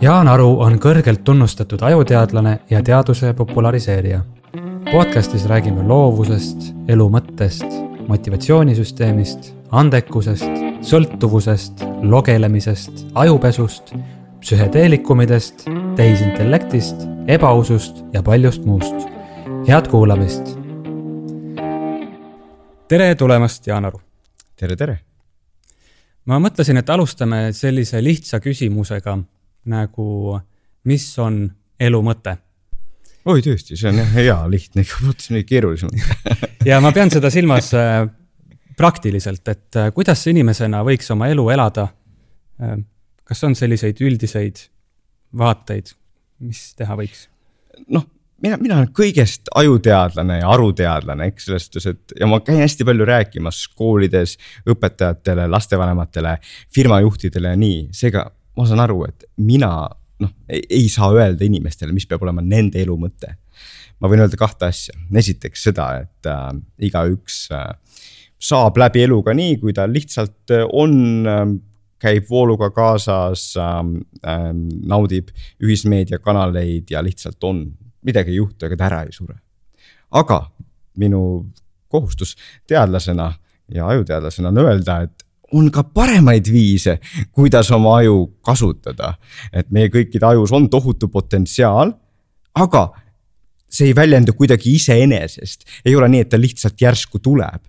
Jaan Aru on kõrgelt tunnustatud ajuteadlane ja teaduse populariseerija. podcastis räägime loovusest, elu mõttest, motivatsioonisüsteemist, andekusest, sõltuvusest, logelemisest, ajupesust, psühhedeelikumidest, tehisintellektist, ebausust ja paljust muust. head kuulamist. tere tulemast, Jaan Aru. tere, tere. ma mõtlesin, et alustame sellise lihtsa küsimusega nagu, mis on elu mõte? oi tõesti, see on jah hea, lihtne, mõtlesin nii keerulisemalt ja ma pean seda silmas äh, praktiliselt, et äh, kuidas inimesena võiks oma elu elada äh,? kas on selliseid üldiseid vaateid, mis teha võiks? noh, mina, mina olen kõigest ajuteadlane ja aruteadlane, eks selles suhtes, et ja ma käin hästi palju rääkimas koolides õpetajatele, lastevanematele, firmajuhtidele ja nii, seega ma saan aru, et mina noh, ei saa öelda inimestele, mis peab olema nende elu mõte. ma võin öelda kahte asja, esiteks seda, et äh, igaüks äh, saab läbi eluga nii, kui ta lihtsalt äh, on äh, käib vooluga kaasas ähm, äh,, naudib ühismeediakanaleid ja lihtsalt on, midagi ei juhtu, ega ta ära ei sure. aga minu kohustus teadlasena ja ajuteadlasena on öelda, et on ka paremaid viise, kuidas oma aju kasutada. et meie kõikide ajus on tohutu potentsiaal, aga see ei väljendu kuidagi iseenesest, ei ole nii, et ta lihtsalt järsku tuleb.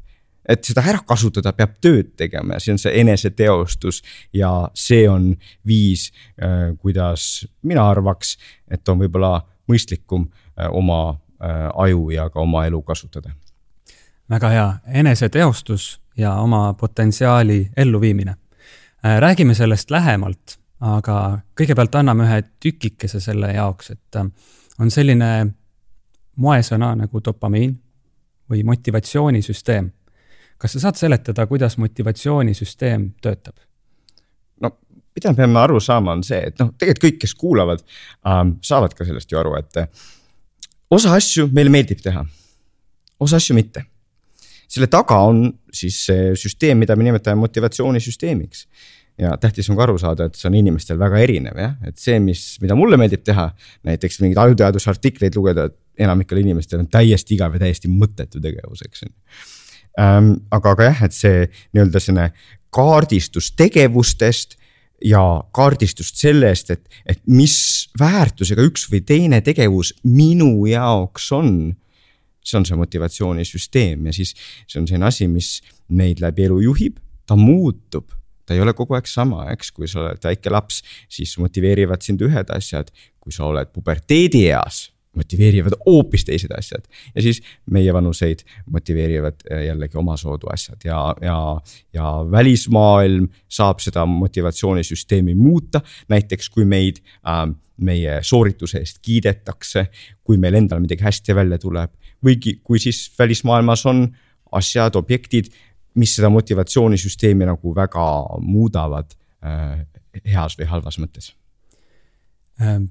et seda ära kasutada, peab tööd tegema ja see on see eneseteostus ja see on viis, äh, kuidas mina arvaks, et on võib-olla mõistlikum äh, oma äh, aju ja ka oma elu kasutada. väga hea, eneseteostus ja oma potentsiaali elluviimine. Äh, räägime sellest lähemalt, aga kõigepealt anname ühe tükikese selle jaoks, et äh, on selline moesõna nagu dopamiin või motivatsioonisüsteem. kas sa saad seletada, kuidas motivatsioonisüsteem töötab? no mida me peame aru saama, on see, et noh, tegelikult kõik, kes kuulavad ähm,, saavad ka sellest ju aru, et äh, osa asju meile meeldib teha, osa asju mitte selle taga on siis see süsteem, mida me nimetame motivatsioonisüsteemiks. ja tähtis on ka aru saada, et see on inimestel väga erinev jah, et see, mis, mida mulle meeldib teha, näiteks mingeid ajuteadusartikleid lugeda, enamikel inimestel on täiesti igav ja täiesti mõttetu tegevus, eks ju ähm,. aga, aga jah, et see nii-öelda selline kaardistus tegevustest ja kaardistust sellest, et, et mis väärtusega üks või teine tegevus minu jaoks on see on see motivatsioonisüsteem ja siis see on selline asi, mis meid läbi elu juhib, ta muutub. Ta ei ole kogu aeg sama, eks, kui sa oled väike laps, siis motiveerivad sind ühed asjad, kui sa oled puberteedieas, motiveerivad hoopis teised asjad. ja siis meievanuseid motiveerivad äh, jällegi omasoodu asjad ja, ja, ja välismaailm saab seda motivatsioonisüsteemi muuta. näiteks kui meid äh, meie soorituse eest kiidetakse, kui meil endal midagi hästi välja tuleb või kui siis välismaailmas on asjad, objektid, mis seda motivatsioonisüsteemi nagu väga muudavad äh, heas või halvas mõttes ähm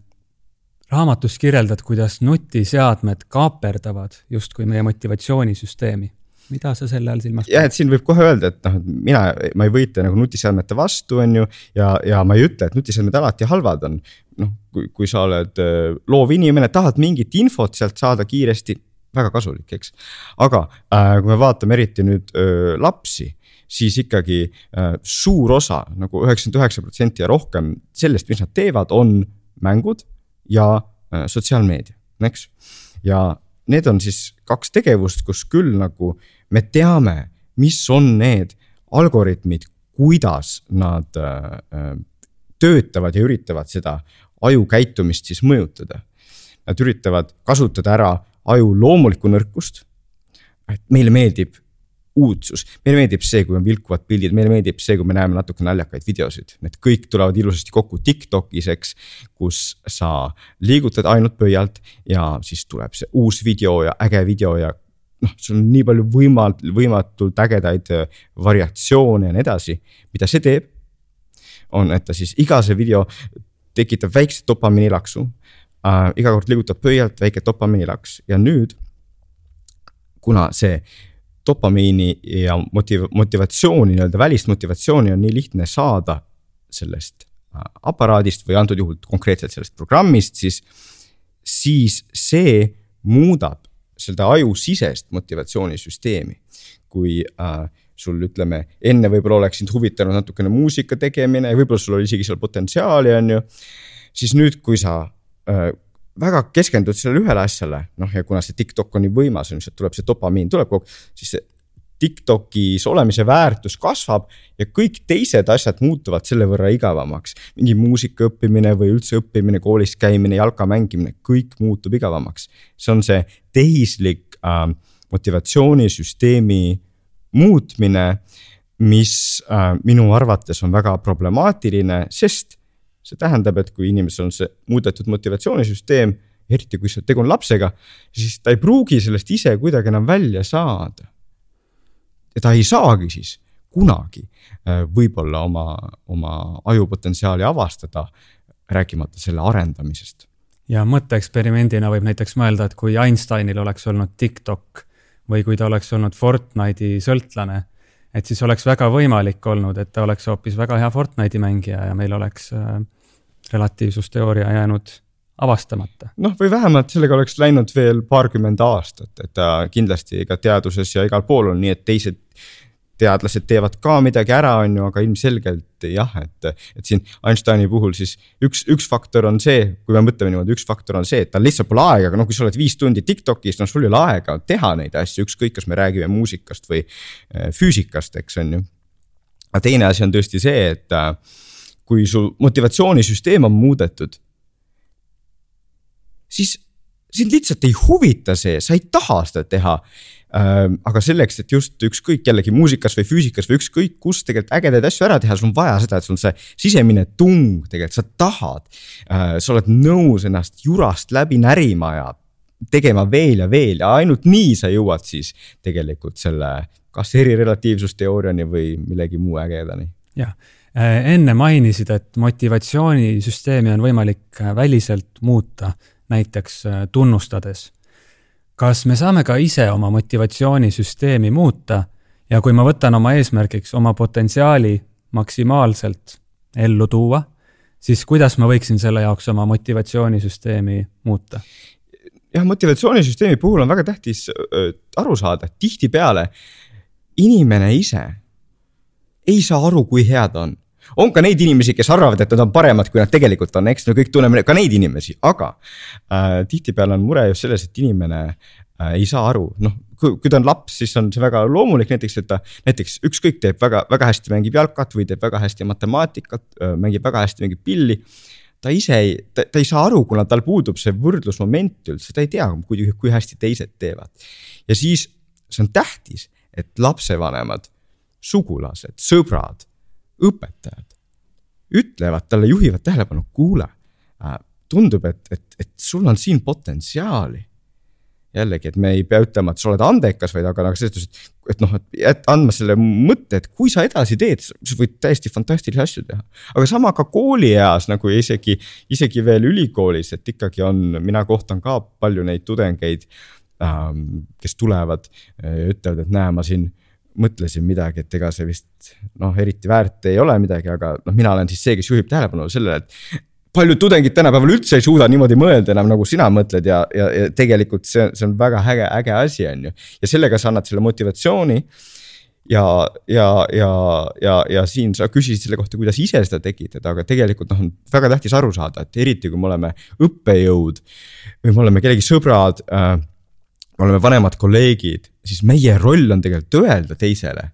raamatus kirjeldad, kuidas nutiseadmed kaaperdavad justkui meie motivatsioonisüsteemi. mida sa selle all silmas pead? jah, et siin võib kohe öelda, et noh, et mina, ma ei võitle nagu nutiseadmete vastu, on ju. ja, ja ma ei ütle, et nutiseadmed alati halvad on. noh, kui, kui sa oled äh, loov inimene, tahad mingit infot sealt saada kiiresti väga kasulik, eks. aga äh, kui me vaatame eriti nüüd äh, lapsi siis ikkagi äh, suur osa nagu üheksakümmend üheksa protsenti ja rohkem sellest, mis nad teevad, on mängud ja äh, sotsiaalmeedia, eks. ja need on siis kaks tegevust, kus küll nagu me teame, mis on need algoritmid, kuidas nad äh, äh töötavad ja üritavad seda aju käitumist siis mõjutada. Nad üritavad kasutada ära aju loomulikku nõrkust. et meile meeldib uudsus, meile meeldib see, kui on vilkuvad pildid, meile meeldib see, kui me näeme natuke naljakaid videosid, need kõik tulevad ilusasti kokku Tiktokis, eks. kus sa liigutad ainult pöialt ja siis tuleb see uus video ja äge video ja noh, sul on nii palju võimat-, võimatult ägedaid äh, variatsioone ja nii edasi. mida see teeb, on, et ta siis iga see video tekitab väikse dopamiinilaksu äh,. iga kord liigutab pöialt väike dopamiinilaks ja nüüd, kuna see dopamiini ja motiv-, motivatsiooni, nii-öelda välist motivatsiooni on nii lihtne saada sellest aparaadist või antud juhul konkreetselt sellest programmist, siis, siis see muudab seda ajusisest motivatsioonisüsteemi. kui äh, sul ütleme, enne võib-olla oleks sind huvitanud natukene muusika tegemine võib-olla sul oli isegi seal potentsiaali, on ju. siis nüüd, kui sa äh, väga keskendud sellele ühele asjale, noh ja kuna see TikTok on nii võimas, sealt tuleb see dopamiin tuleb kogu aeg, siis see Tiktokis olemise väärtus kasvab ja kõik teised asjad muutuvad selle võrra igavamaks. mingi muusika õppimine või üldse õppimine, koolis käimine, jalka mängimine, kõik muutub igavamaks. see on see tehislik äh, motivatsioonisüsteemi muutmine, mis äh, minu arvates on väga problemaatiline, sest see tähendab, et kui inimesel on see muudetud motivatsioonisüsteem, eriti kui tegu on lapsega, siis ta ei pruugi sellest ise kuidagi enam välja saada ja ta ei saagi siis kunagi äh, võib-olla oma, oma ajupotentsiaali avastada, rääkimata selle arendamisest. ja mõtteeksperimendina võib näiteks mõelda, et kui Einsteinil oleks olnud TikTok või kui ta oleks olnud Fortnite'i sõltlane, et siis oleks väga võimalik olnud, et ta oleks hoopis väga hea Fortnite'i mängija ja meil oleks äh, relatiivsusteooria jäänud avastamata. noh, või vähemalt sellega oleks läinud veel paarkümmend aastat, et ta kindlasti ka teaduses ja igal pool on nii, et teised teadlased teevad ka midagi ära, on ju, aga ilmselgelt jah, et, et siin Einsteini puhul siis üks, üks faktor on see, kui me mõtleme niimoodi, üks faktor on see, et tal lihtsalt pole aega, aga noh, kui sa oled viis tundi Tiktokis, no sul ei ole aega teha neid asju, ükskõik, kas me räägime muusikast või äh, füüsikast, eks on ju. aga teine asi on tõesti see, et äh, kui su motivatsioonisüsteem on muudetud siis sind lihtsalt ei huvita see, sa ei taha seda teha. Aga selleks, et just ükskõik jällegi muusikas või füüsikas või ükskõik kus tegelikult ägedaid asju ära teha, sul on vaja seda, et sul on see sisemine tung tegelikult, sa tahad. Sa oled nõus ennast jurast läbi närima ja tegema veel ja veel ja ainult nii sa jõuad siis tegelikult selle, kas erirelatiivsusteooriani või millegi muu ägedani. jah. Enne mainisid, et motivatsioonisüsteemi on võimalik väliselt muuta näiteks äh, tunnustades. kas me saame ka ise oma motivatsioonisüsteemi muuta ja kui ma võtan oma eesmärgiks oma potentsiaali maksimaalselt ellu tuua, siis kuidas ma võiksin selle jaoks oma motivatsioonisüsteemi muuta? jah, motivatsioonisüsteemi puhul on väga tähtis aru saada, tihtipeale inimene ise ei saa aru, kui hea ta on on ka neid inimesi, kes arvavad, et nad on paremad, kui nad tegelikult on, eks me kõik tunneme ka neid inimesi, aga äh, tihtipeale on mure just selles, et inimene äh, ei saa aru, noh kui, kui ta on laps, siis on see väga loomulik näiteks, et ta näiteks ükskõik teeb väga, väga hästi mängib jalkat või teeb väga hästi matemaatikat, mängib väga hästi mingit pilli. ta ise ei, ta, ei saa aru, kuna tal puudub see võrdlusmoment üldse, ta ei tea, kui, kui hästi teised teevad. ja siis see on tähtis, et lapsevanemad, sugulased, sõbrad õpetajad ütlevad talle, juhivad tähelepanu, kuule äh,, tundub, et, et, et sul on siin potentsiaali. jällegi, et me ei pea ütlema, et sa oled andekas, vaid aga nagu selles suhtes, et, et noh, et andma selle mõtte, et kui sa edasi teed, sa võid täiesti fantastilisi asju teha. aga sama ka koolieas nagu isegi, isegi veel ülikoolis, et ikkagi on, mina kohtan ka palju neid tudengeid ähm,, kes tulevad ütlevad, et näe, ma siin mõtlesin midagi, et ega see vist noh, eriti väärt ei ole midagi, aga noh, mina olen siis see, kes juhib tähelepanu sellele, et paljud tudengid tänapäeval üldse ei suuda niimoodi mõelda enam, nagu sina mõtled ja, ja, ja tegelikult see, see on väga äge, äge asi, on ju. ja sellega sa annad selle motivatsiooni. ja, ja, ja, ja, ja siin sa küsisid selle kohta, kuidas ise seda tekitada, aga tegelikult noh, on väga tähtis aru saada, et eriti kui me oleme õppejõud või me oleme kellegi sõbrad äh, me oleme vanemad kolleegid, siis meie roll on tegelikult öelda teisele.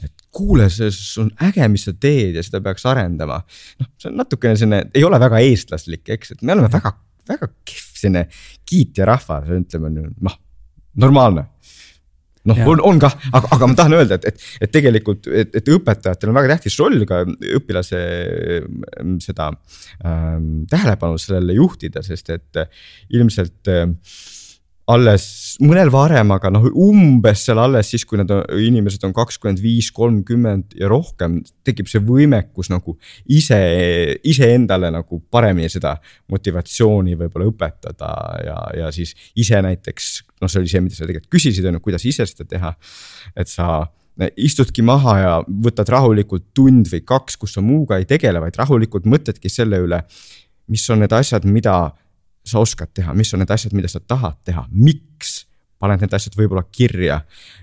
et kuule, see on äge, mis sa teed ja seda peaks arendama. noh, see on natukene selline, ei ole väga eestlaslik, eks, et me oleme väga, väga kehv selline kiitja rahvas, ütleme noh, normaalne noh, on, on kah, aga, aga ma tahan öelda, et, et, et tegelikult, et, et õpetajatel on väga tähtis roll ka õpilase seda ähm, tähelepanu sellele juhtida, sest et ilmselt äh, alles mõnel varem, aga noh, umbes seal alles siis, kui nad, inimesed on kakskümmend viis, kolmkümmend ja rohkem, tekib see võimekus nagu ise, iseendale nagu paremini seda motivatsiooni võib-olla õpetada ja, ja siis ise näiteks. noh, see oli see, mida sa tegelikult küsisid, on ju, kuidas ise seda teha. et sa istudki maha ja võtad rahulikult tund või kaks, kus sa muuga ei tegele, vaid rahulikult mõtledki selle üle, mis on need asjad, mida sa oskad teha, mis on need asjad, mida sa tahad teha, miks paned need asjad võib-olla kirja,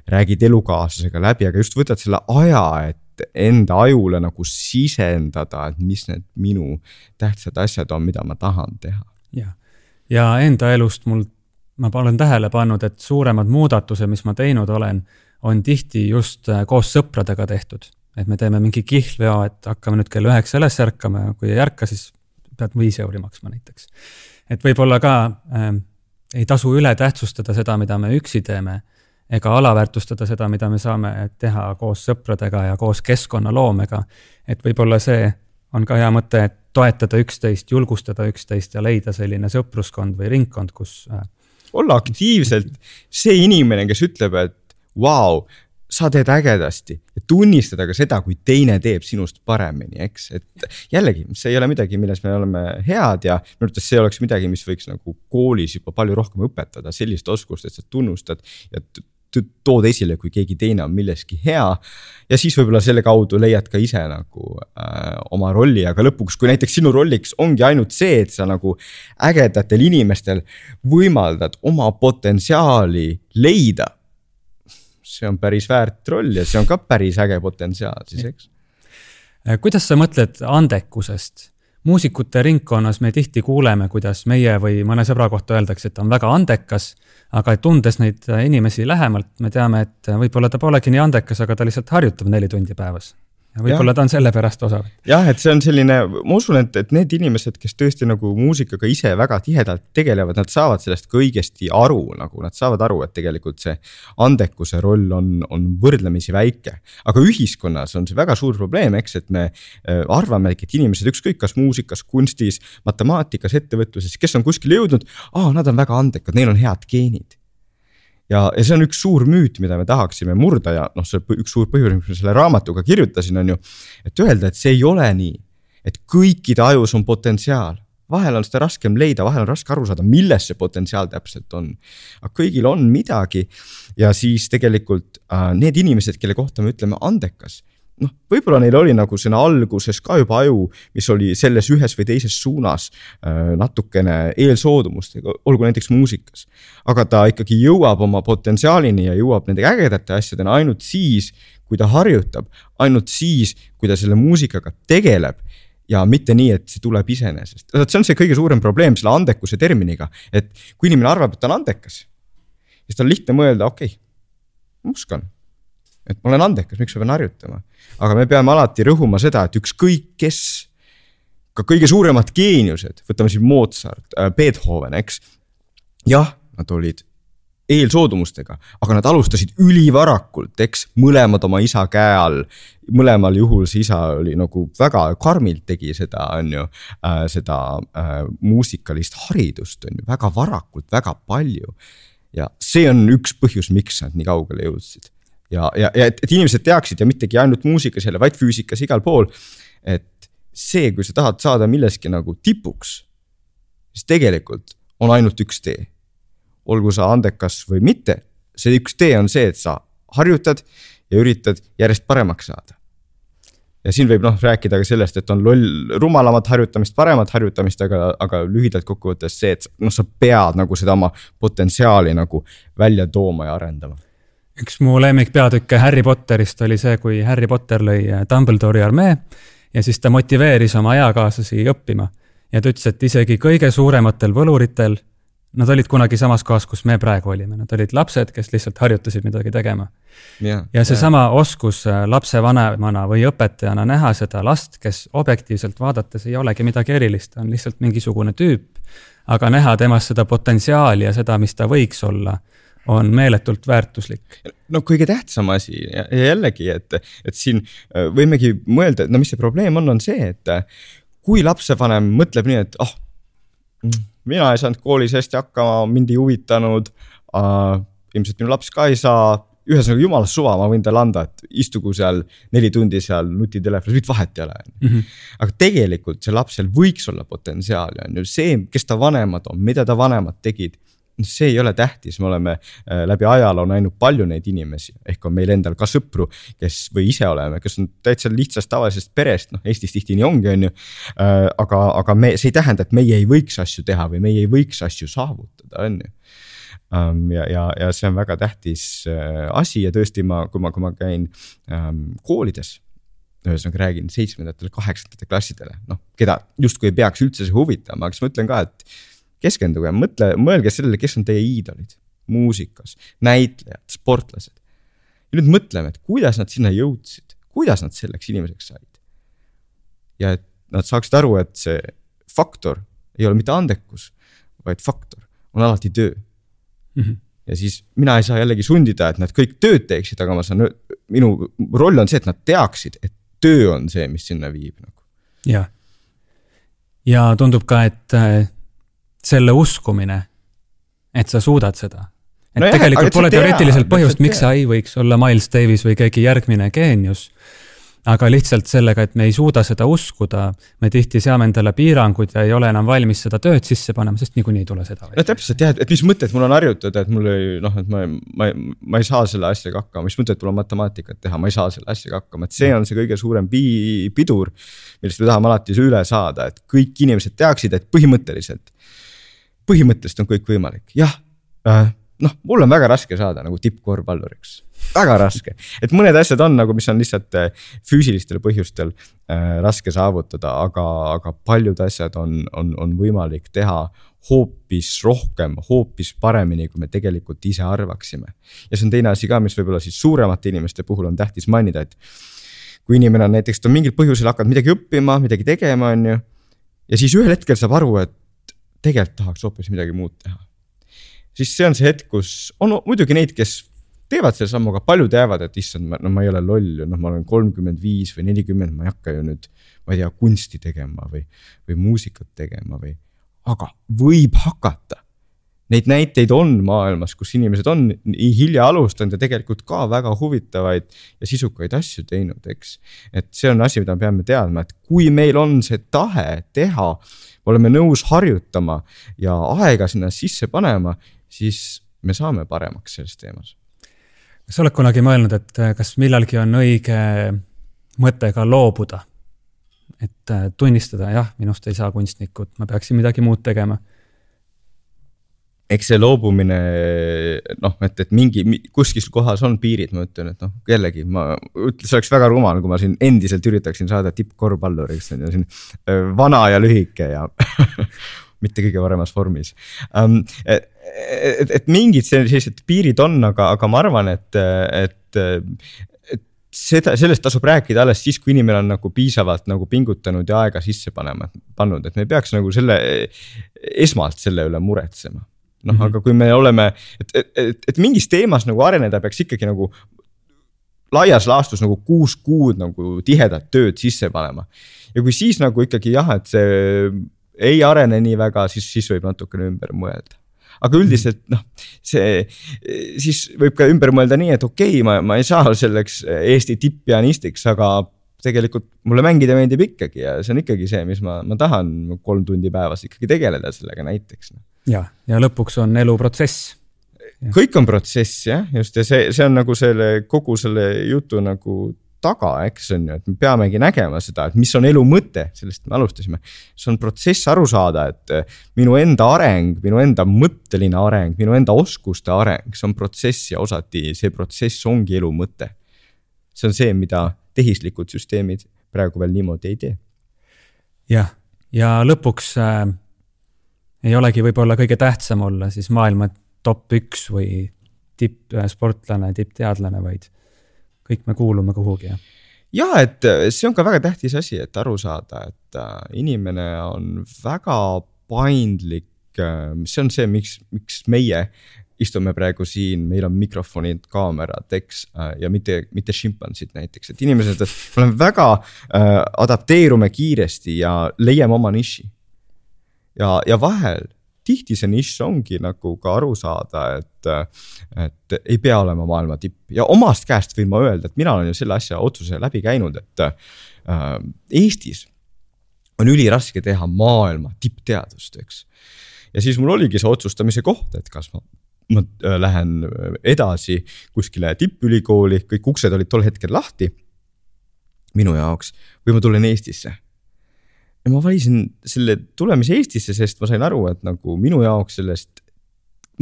räägid elukaaslasega läbi, aga just võtad selle aja, et enda ajule nagu sisendada, et mis need minu tähtsad asjad on, mida ma tahan teha. jah, ja enda elust mul, ma olen tähele pannud, et suuremad muudatused, mis ma teinud olen, on tihti just äh, koos sõpradega tehtud. et me teeme mingi kihlveo, et hakkame nüüd kell üheksa üles ärkama ja kui ei ärka, siis pead viis euri maksma näiteks. Et võib-olla ka äh, ei tasu üle tähtsustada seda, mida me üksi teeme, ega alaväärtustada seda, mida me saame teha koos sõpradega ja koos keskkonnaloomega. et võib-olla see on ka hea mõte, et toetada üksteist, julgustada üksteist ja leida selline sõpruskond või ringkond, kus. Äh, olla aktiivselt see inimene, kes ütleb, et vau wow,, sa teed ägedasti tunnistada ka seda, kui teine teeb sinust paremini, eks, et jällegi, see ei ole midagi, milles me oleme head ja minu arvates see oleks midagi, mis võiks nagu koolis juba palju rohkem õpetada, sellist oskust, et sa tunnustad ja tood esile, kui keegi teine on milleski hea. ja siis võib-olla selle kaudu leiad ka ise nagu äh, oma rolli, aga lõpuks, kui näiteks sinu rolliks ongi ainult see, et sa nagu ägedatel inimestel võimaldad oma potentsiaali leida see on päris väärt roll ja see on ka päris äge potentsiaal siis, eks. Äh, kuidas sa mõtled andekusest? muusikute ringkonnas me tihti kuuleme, kuidas meie või mõne sõbra kohta öeldakse, et ta on väga andekas, aga tundes neid inimesi lähemalt, me teame, et võib-olla ta polegi nii andekas, aga ta lihtsalt harjutab neli tundi päevas võib-olla ta on sellepärast osav. jah, et see on selline, ma usun, et, et need inimesed, kes tõesti nagu muusikaga ise väga tihedalt tegelevad, nad saavad sellest ka õigesti aru, nagu nad saavad aru, et tegelikult see andekuse roll on, on võrdlemisi väike. aga ühiskonnas on see väga suur probleem, eks, et me äh, arvamegi, et inimesed ükskõik kas muusikas, kunstis, matemaatikas, ettevõtluses, kes on kuskile jõudnud, aa, nad on väga andekad, neil on head geenid ja, ja see on üks suur müüt, mida me tahaksime murda ja noh, see üks suur põhjus, miks ma selle raamatuga kirjutasin, on ju. et öelda, et see ei ole nii, et kõikide ajus on potentsiaal vahel on seda raskem leida, vahel on raske aru saada, milles see potentsiaal täpselt on. aga kõigil on midagi ja siis tegelikult äh, need inimesed, kelle kohta me ütleme andekas, noh, võib-olla neil oli nagu sinna alguses ka juba aju, mis oli selles ühes või teises suunas äh, natukene eelsoodumustega, olgu näiteks muusikas. aga ta ikkagi jõuab oma potentsiaalini ja jõuab nende ägedate asjadeni ainult siis, kui ta harjutab, ainult siis, kui ta selle muusikaga tegeleb ja mitte nii, et see tuleb iseenesest, see on see kõige suurem probleem selle andekuse terminiga, et kui inimene arvab, et ta on andekas, siis tal on lihtne mõelda, okei okay,, ma oskan et ma olen andekas, miks ma pean harjutama. aga me peame alati rõhuma seda, et ükskõik kes, ka kõige suuremad geeniused, võtame siin Mozart äh,, Beethoven, eks. jah, nad olid eelsoodumustega, aga nad alustasid ülivarakult, eks, mõlemad oma isa käe all. mõlemal juhul see isa oli nagu väga karmilt tegi seda, on ju äh,, seda äh, muusikalist haridust, on ju, väga varakult, väga palju. ja see on üks põhjus, miks nad nii kaugele jõudsid ja, ja, ja et, et inimesed teaksid ja mittegi ainult muusikas jälle, vaid füüsikas, igal pool. et see, kui sa tahad saada milleski nagu tipuks, siis tegelikult on ainult üks tee. olgu sa andekas või mitte, see üks tee on see, et sa harjutad ja üritad järjest paremaks saada. ja siin võib noh rääkida ka sellest, et on loll, rumalamat harjutamist, paremat harjutamist, aga, aga lühidalt kokkuvõttes see, et noh, sa pead nagu seda oma potentsiaali nagu välja tooma ja arendama üks mu lemmikpeatükke Harry Potterist oli see, kui Harry Potter lõi äh, Dumbledore'i armee ja siis ta motiveeris oma eakaaslasi õppima. ja ta ütles, et isegi kõige suurematel võluritel, nad olid kunagi samas kohas, kus me praegu olime, nad olid lapsed, kes lihtsalt harjutasid midagi tegema. ja seesama oskus äh, lapsevanemana või õpetajana näha seda last, kes objektiivselt vaadates ei olegi midagi erilist, on lihtsalt mingisugune tüüp, aga näha temas seda potentsiaali ja seda, mis ta võiks olla on meeletult väärtuslik. no kõige tähtsam asi ja, jällegi, et, et siin äh, võimegi mõelda, et no mis see probleem on, on see, et äh, kui lapsevanem mõtleb nii, et ah oh,, mina ei saanud koolis hästi hakkama, mind ei huvitanud äh,. ilmselt minu laps ka ei saa, ühesõnaga jumala suva, ma võin talle anda, et istugu seal neli tundi seal nutitelefonis, mingit vahet ei ole mm. -hmm. aga tegelikult see lapsel võiks olla potentsiaali, on ju see, kes ta vanemad on, mida ta vanemad tegid see ei ole tähtis, me oleme äh, läbi ajaloo näinud palju neid inimesi, ehk on meil endal ka sõpru, kes või ise oleme, kes on täitsa lihtsast tavalisest perest, noh Eestis tihti nii ongi, on ju. Äh, aga, aga me, see ei tähenda, et meie ei võiks asju teha või meie ei võiks asju saavutada, on ju ähm, ja, ja, ja see on väga tähtis äh, asi ja tõesti ma, kui ma, kui ma käin ähm, koolides ühesõnaga räägin seitsmendatele, kaheksandatele klassidele, noh, keda justkui ei peaks üldse see huvitama, aga siis ma ütlen ka, et keskenduge, mõtle, mõelge sellele, kes on teie iidolid muusikas, näitlejad, sportlased. ja nüüd mõtleme, et kuidas nad sinna jõudsid, kuidas nad selleks inimeseks said. ja et nad saaksid aru, et see faktor ei ole mitte andekus, vaid faktor on alati töö mm. -hmm. ja siis mina ei saa jällegi sundida, et nad kõik tööd teeksid, aga ma saan, minu roll on see, et nad teaksid, et töö on see, mis sinna viib nagu. jah, ja tundub ka, et äh, selle uskumine, et sa suudad seda. et no jah, tegelikult pole teoreetiliselt põhjust, miks sa ei võiks olla Miles Davis või keegi järgmine geenius. aga lihtsalt sellega, et me ei suuda seda uskuda, me tihti seame endale piirangud ja ei ole enam valmis seda tööd sisse panema, sest niikuinii ei tule seda. no täpselt jah, et mis mõtet mul on harjutada, et mul ei noh, et ma, ma, ma ei saa selle asjaga hakkama, mis mõtet mul on matemaatikat teha, ma ei saa selle asjaga hakkama, et see on see kõige suurem pi-, pidur. millest me tahame alati üle saada, et kõik inimesed teaksid, et põhimõtteliselt põhimõtteliselt on kõik võimalik, jah äh, noh, mul on väga raske saada nagu tippkorvpalluriks, väga raske, et mõned asjad on nagu, mis on lihtsalt äh, füüsilistel põhjustel äh, raske saavutada, aga, aga paljud asjad on, on, on võimalik teha hoopis rohkem, hoopis paremini, kui me tegelikult ise arvaksime. ja see on teine asi ka, mis võib-olla siis suuremate inimeste puhul on tähtis mainida, et kui inimene on näiteks, ta on mingil põhjusel hakanud midagi õppima, midagi tegema, on ju. ja siis ühel hetkel saab aru, et tegelikult tahaks hoopis midagi muud teha. siis see on see hetk, kus on muidugi neid, kes teevad selle sammu, aga paljud jäävad, et issand, no ma ei ole loll ju, noh, ma olen kolmkümmend viis või nelikümmend, ma ei hakka ju nüüd, ma ei tea, kunsti tegema või, või muusikat tegema või, aga võib hakata neid näiteid on maailmas, kus inimesed on nii hilja alustanud ja tegelikult ka väga huvitavaid ja sisukaid asju teinud, eks. et see on asi, mida me peame teadma, et kui meil on see tahe teha, oleme nõus harjutama ja aega sinna sisse panema, siis me saame paremaks selles teemas. kas sa oled kunagi mõelnud, et kas millalgi on õige mõte ka loobuda? et tunnistada, jah, minust ei saa kunstnikku, ma peaksin midagi muud tegema eks see loobumine noh, et, et mingi kuskil kohas on piirid, ma ütlen, et noh, jällegi ma ütlen, see oleks väga rumal, kui ma siin endiselt üritaksin saada tippkorvpalluriks on ju siin vana ja lühike ja mitte kõige paremas vormis um,. Et, et, et mingid sellised piirid on, aga, aga ma arvan, et, et, et seda, sellest tasub rääkida alles siis, kui inimene on nagu piisavalt nagu pingutanud ja aega sisse panema, pannud, et me ei peaks nagu selle, esmalt selle üle muretsema noh mm -hmm., aga kui me oleme, et, et, et, et mingis teemas nagu areneda peaks ikkagi nagu laias laastus nagu kuus kuud nagu tihedat tööd sisse panema. ja kui siis nagu ikkagi jah, et see ei arene nii väga, siis, siis võib natukene ümber mõelda aga üldiselt noh, see, siis võib ka ümber mõelda nii, et okei okay,, ma, ma ei saa selleks Eesti tipppianistiks, aga tegelikult mulle mängida meeldib ikkagi ja see on ikkagi see, mis ma, ma tahan kolm tundi päevas ikkagi tegeleda sellega näiteks no ja, ja lõpuks on elu protsess. kõik on protsess jah, just ja see, see on nagu selle kogu selle jutu nagu taga, eks on ju, et me peamegi nägema seda, et mis on elu mõte, sellest me alustasime. see on protsess aru saada, et minu enda areng, minu enda mõtteline areng, minu enda oskuste areng, see on protsess ja osati see protsess ongi elu mõte. see on see, mida tehislikud süsteemid praegu veel niimoodi ei tee. jah, ja lõpuks äh ei olegi võib-olla kõige tähtsam olla siis maailma top üks või tippsportlane, tippteadlane, vaid kõik me kuulume kuhugi, jah ja et äh, see on ka väga tähtis asi, et aru saada, et äh, inimene on väga paindlik. Äh, see on see, miks, miks meie istume praegu siin, meil on mikrofonid, kaamerad, eks, ja mitte, mitte šimpansid näiteks, et inimesed, me oleme väga äh,, adapteerume kiiresti ja leiame oma niši ja, ja vahel tihti see nišš ongi nagu ka aru saada, et, et ei pea olema maailma tipp. Ja omast käest võin ma öelda, et mina olen ju selle asja otsuse läbi käinud, et äh, Eestis on üliraske teha maailma tippteadust, eks. ja siis mul oligi see otsustamise koht, et kas ma, ma äh, lähen edasi kuskile tippülikooli, kõik uksed olid tol hetkel lahti. Minu jaoks. Või ma tulen Eestisse ja ma valisin selle tulemise Eestisse, sest ma sain aru, et nagu minu jaoks sellest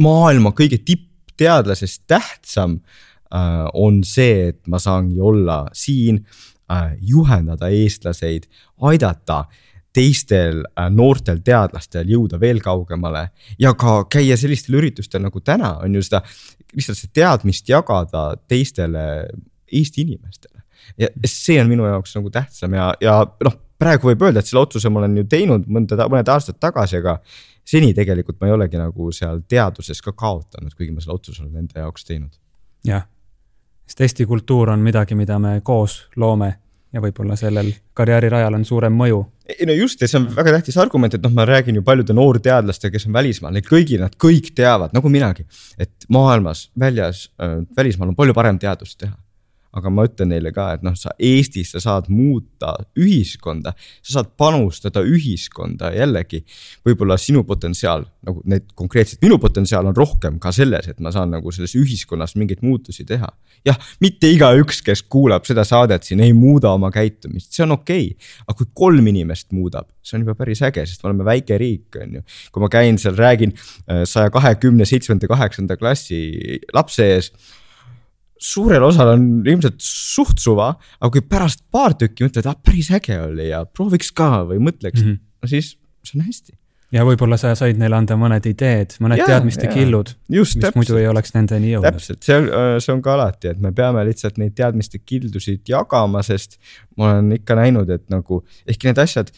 maailma kõige tippteadlasest tähtsam äh, on see, et ma saangi olla siin äh,, juhendada eestlaseid, aidata teistel äh, noortel teadlastel jõuda veel kaugemale ja ka käia sellistel üritustel nagu täna on ju seda, lihtsalt seda teadmist jagada teistele Eesti inimestele. ja see on minu jaoks nagu tähtsam ja, ja noh praegu võib öelda, et selle otsuse ma olen ju teinud mõnda, mõned aastad tagasi, aga seni tegelikult ma ei olegi nagu seal teaduses ka kaotanud, kuigi ma selle otsuse olen enda jaoks teinud. jah, sest Eesti kultuur on midagi, mida me koos loome ja võib-olla sellel karjäärirajal on suurem mõju. ei no just ja see on väga tähtis argument, et noh, ma räägin ju paljude noorteadlastega, kes on välismaal, neil kõigil, nad kõik teavad, nagu minagi, et maailmas, väljas äh,, välismaal on palju parem teadust teha aga ma ütlen neile ka, et noh, sa Eestis, sa saad muuta ühiskonda, sa saad panustada ühiskonda jällegi. võib-olla sinu potentsiaal, nagu need konkreetselt minu potentsiaal on rohkem ka selles, et ma saan nagu selles ühiskonnas mingeid muutusi teha. jah, mitte igaüks, kes kuulab seda saadet siin, ei muuda oma käitumist, see on okei okay.. aga kui kolm inimest muudab, see on juba päris äge, sest me oleme väike riik, on ju. kui ma käin seal, räägin äh, saja kahekümne seitsmenda, kaheksanda klassi lapse ees suurel osal on ilmselt suht suva, aga kui pärast paar tükki mõtled, ah päris äge oli ja prooviks ka või mõtleks mm, -hmm. no siis see on hästi. ja võib-olla sa said neile anda mõned ideed, mõned ja, teadmiste ja. killud, mis täpselt. muidu ei oleks nendeni jõudnud. täpselt, see on, äh, see on ka alati, et me peame lihtsalt neid teadmiste kildusid jagama, sest ma olen ikka näinud, et nagu ehkki need asjad,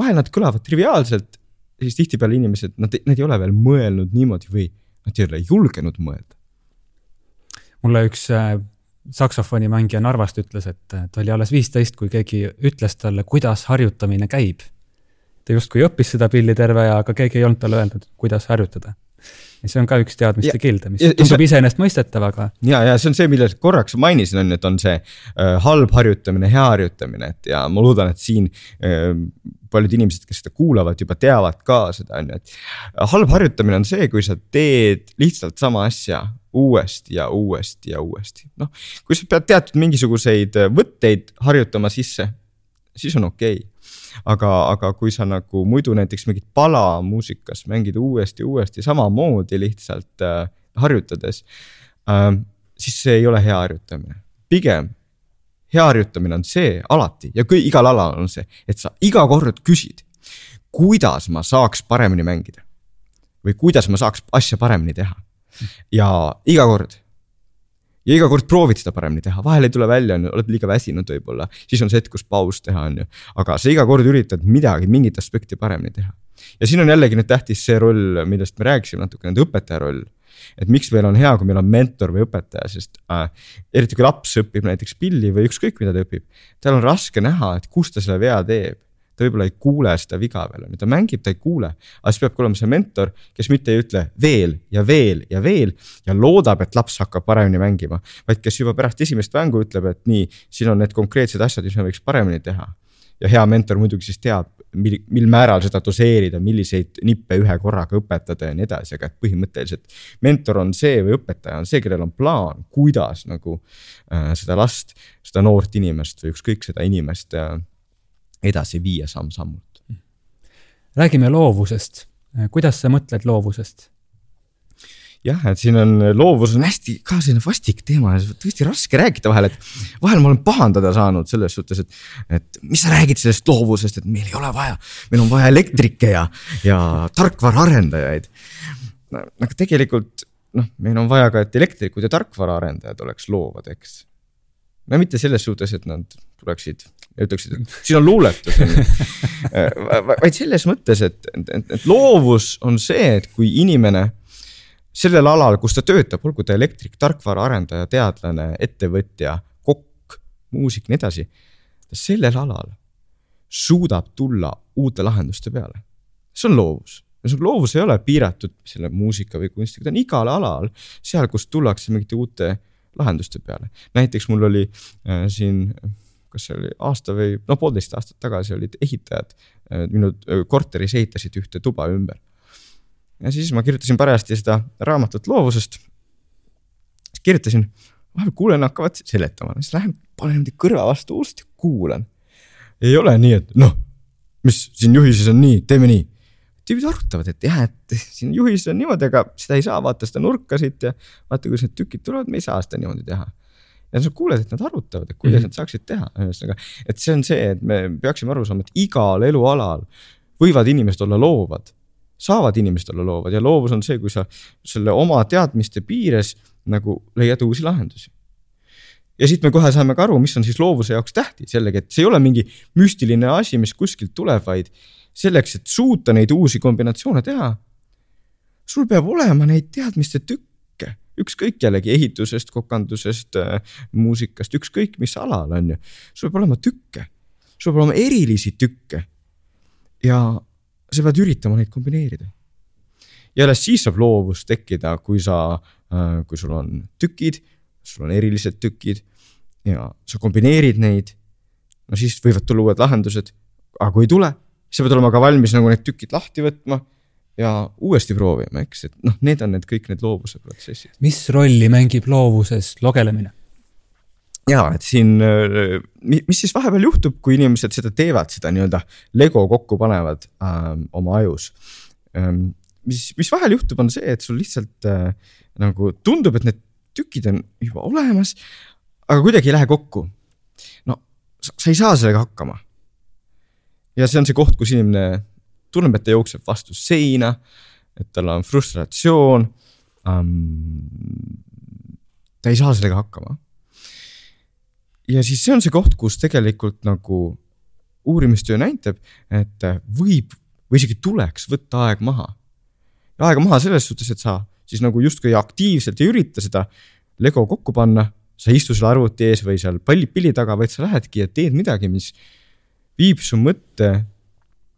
vahel nad kõlavad triviaalselt, siis tihtipeale inimesed, nad, nad ei ole veel mõelnud niimoodi või nad ei ole julgenud mõelda mulle üks äh, saksofonimängija Narvast ütles, et ta oli alles viisteist, kui keegi ütles talle, kuidas harjutamine käib. ta justkui õppis seda pilli terve aja, aga keegi ei olnud talle öelnud, kuidas harjutada. ja see on ka üks teadmiste kilde, mis ja, tundub iseenesestmõistetav, aga. ja, ja see on see, millest korraks mainisin, on ju, et on see äh, halb harjutamine, hea harjutamine, et ja ma loodan, et siin äh, paljud inimesed, kes seda kuulavad, juba teavad ka seda, on ju, et halb harjutamine on see, kui sa teed lihtsalt sama asja uuesti ja uuesti ja uuesti. noh, kui sa pead teatud mingisuguseid äh, võtteid harjutama sisse, siis on okei okay. aga, aga kui sa nagu muidu näiteks mingit pala muusikas mängid uuesti, uuesti samamoodi lihtsalt äh, harjutades äh,, siis see ei ole hea harjutamine. pigem hea harjutamine on see alati ja kõi, igal alal on see, et sa iga kord küsid, kuidas ma saaks paremini mängida. või kuidas ma saaks asja paremini teha ja iga kord. ja iga kord proovid seda paremini teha, vahel ei tule välja, on ju, oled liiga väsinud võib-olla, siis on see hetk, kus paus teha, on ju. aga sa iga kord üritad midagi, mingit aspekti paremini teha. ja siin on jällegi nüüd tähtis see roll, millest me rääkisime natuke, nende õpetaja roll et miks meil on hea, kui meil on mentor või õpetaja, sest äh, eriti kui laps õpib näiteks pilli või ükskõik, mida ta õpib, tal on raske näha, et kus ta selle vea teeb ta võib-olla ei kuule seda viga veel, ta mängib, ta ei kuule. aga siis peabki olema see mentor, kes mitte ei ütle veel ja veel ja veel ja loodab, et laps hakkab paremini mängima. vaid kes juba pärast esimest mängu ütleb, et nii, siin on need konkreetsed asjad, mis me võiks paremini teha. ja hea mentor muidugi siis teab, mil, mil määral seda doseerida, milliseid nippe ühe korraga õpetada ja nii edasi, aga et põhimõtteliselt. mentor on see või õpetaja on see, kellel on plaan, kuidas nagu äh, seda last, seda noort inimest või ükskõik seda inimest äh, edasi viia samm-sammult. räägime loovusest, kuidas sa mõtled loovusest? jah, et siin on, loovus on hästi ka selline vastik teema ja tõesti raske rääkida vahel, et vahel ma olen pahandada saanud selles suhtes, et, et mis sa räägid sellest loovusest, et meil ei ole vaja, meil on vaja elektrikke ja, ja tarkvaraarendajaid. aga tegelikult noh, meil on vaja ka, et elektrikud ja tarkvaraarendajad oleks loovad, eks. No mitte selles suhtes, et nad tuleksid ja ütleksid, et siin on luuletus on ju. vaid selles mõttes, et, et, et loovus on see, et kui inimene sellel alal, kus ta töötab, olgu ta elektrik, tarkvaraarendaja, teadlane, ettevõtja, kokk, muusik, nii edasi. ta sellel alal suudab tulla uute lahenduste peale. see on loovus ja see loovus ei ole piiratud selle muusika või kunstiga, ta on igal alal seal, kus tullakse mingite uute lahenduste peale. näiteks mul oli äh, siin kas see oli aasta või no poolteist aastat tagasi olid ehitajad äh, minu äh, korteris ehitasid ühte tuba ümber. ja siis ma kirjutasin parajasti seda raamatut loovusest. siis kirjutasin, vahepeal kuulen, hakkavad seletama, siis lähen panen niimoodi kõrva vastu ust ja kuulan. ei ole nii, et noh, mis siin juhises on nii, teeme nii. Tüübid arutavad, et jah, et siin juhises on niimoodi, aga seda ei saa, vaata seda nurka siit ja vaata, kuidas need tükid tulevad, me ei saa seda niimoodi teha ja sa kuuled, et nad arutavad, et kuidas mm -hmm. nad saaksid teha, ühesõnaga, et see on see, et me peaksime aru saama, et igal elualal võivad inimesed olla loovad, saavad inimesed olla loovad ja loovus on see, kui sa selle oma teadmiste piires nagu leiad uusi lahendusi. ja siit me kohe saame ka aru, mis on siis loovuse jaoks tähtis jällegi, et see ei ole mingi müstiline asi, mis kuskilt tuleb, vaid selleks, et suuta neid uusi kombinatsioone teha. sul peab olema neid teadmiste tükk ükskõik jällegi ehitusest, kokandusest, äh, muusikast, ükskõik mis alal on ju. sul peab olema tükke, sul peab olema erilisi tükke. ja sa pead üritama neid kombineerida. ja alles siis saab loovus tekkida, kui sa, äh, kui sul on tükid, sul on erilised tükid ja sa kombineerid neid. no siis võivad tulla uued lahendused, aga kui ei tule, sa pead olema ka valmis nagu need tükid lahti võtma ja uuesti proovima, eks, et noh, need on need kõik need loovuse protsessid. mis rolli mängib loovuses logelemine? ja et siin, äh, mis siis vahepeal juhtub, kui inimesed seda teevad, seda nii-öelda lego kokku panevad äh, oma ajus ähm,. mis, mis vahel juhtub, on see, et sul lihtsalt äh, nagu tundub, et need tükid on juba olemas, aga kuidagi ei lähe kokku. no sa, sa ei saa sellega hakkama. Ja see on see koht, kus inimene tunneb, et ta jookseb vastu seina, et tal on frustratsioon ähm,. ta ei saa sellega hakkama. ja siis see on see koht, kus tegelikult nagu uurimistöö näitab, et võib või isegi tuleks võtta aeg maha. aega maha selles suhtes, et sa siis nagu justkui aktiivselt ei ürita seda lego kokku panna, sa ei istu seal arvuti ees või seal palli, pilli taga, vaid sa lähedki ja teed midagi, mis viib su mõtte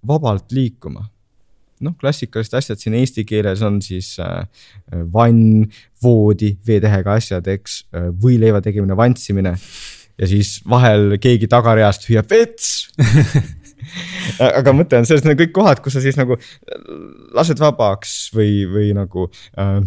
vabalt liikuma. noh, klassikalised asjad siin eesti keeles on siis äh, vann, voodi, V-tähega asjad, eks äh,, võileiva tegemine, vantsimine ja siis vahel keegi tagareast hüüab vets aga mõte on selles, need on kõik kohad, kus sa siis nagu lased vabaks või, või nagu äh,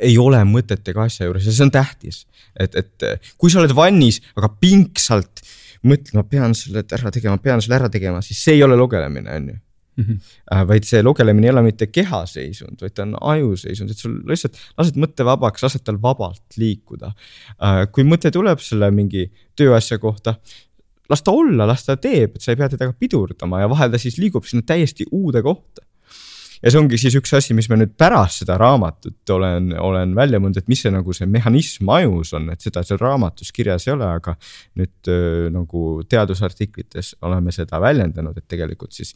ei ole mõtet ega asja juures ja see on tähtis. et, et kui sa oled vannis, aga pingsalt mõtlema, pean selle ära tegema, pean selle ära tegema, siis see ei ole lugelemine, on ju. Mm -hmm. vaid see lugelemine ei ole mitte kehaseisund, vaid ta on ajuseisund, et sul lihtsalt lased mõtte vabaks, lased tal vabalt liikuda. Äh, kui mõte tuleb selle mingi tööasja kohta, las ta olla, las ta teeb, et sa ei pea teda pidurdama ja vahel ta siis liigub sinna täiesti uude kohta ja see ongi siis üks asi, mis ma nüüd pärast seda raamatut olen, olen välja mõelnud, et mis see nagu see mehhanism ajus on, et seda seal raamatus kirjas ei ole, aga nüüd nagu teadusartiklites oleme seda väljendanud, et tegelikult siis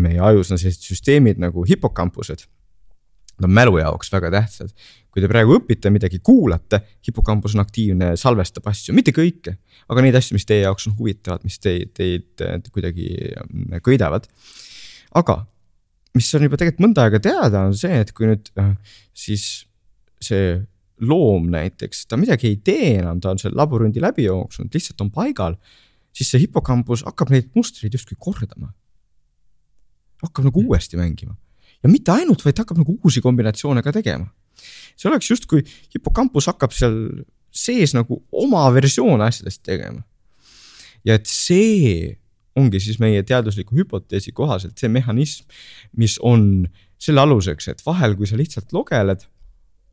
meie ajus on sellised süsteemid nagu hipokampused. Nad on mälu jaoks väga tähtsad. kui te praegu õpite midagi, kuulate, hipokampus on aktiivne, salvestab asju, mitte kõike, aga neid asju, mis teie jaoks on huvitavad, mis teid, teid, kuidagi köidavad. aga mis on juba tegelikult mõnda aega teada, on see, et kui nüüd äh, siis see loom näiteks, ta midagi ei tee enam, ta on seal labürindi läbi jooksnud, lihtsalt on paigal, siis see hipokambus hakkab neid mustreid justkui kordama. hakkab nagu uuesti mängima ja mitte ainult, vaid hakkab nagu uusi kombinatsioone ka tegema. see oleks justkui hipokambus hakkab seal sees nagu oma versioone asjadest tegema. ja et see ongi siis meie teadusliku hüpoteesi kohaselt see mehhanism, mis on selle aluseks, et vahel, kui sa lihtsalt logeled,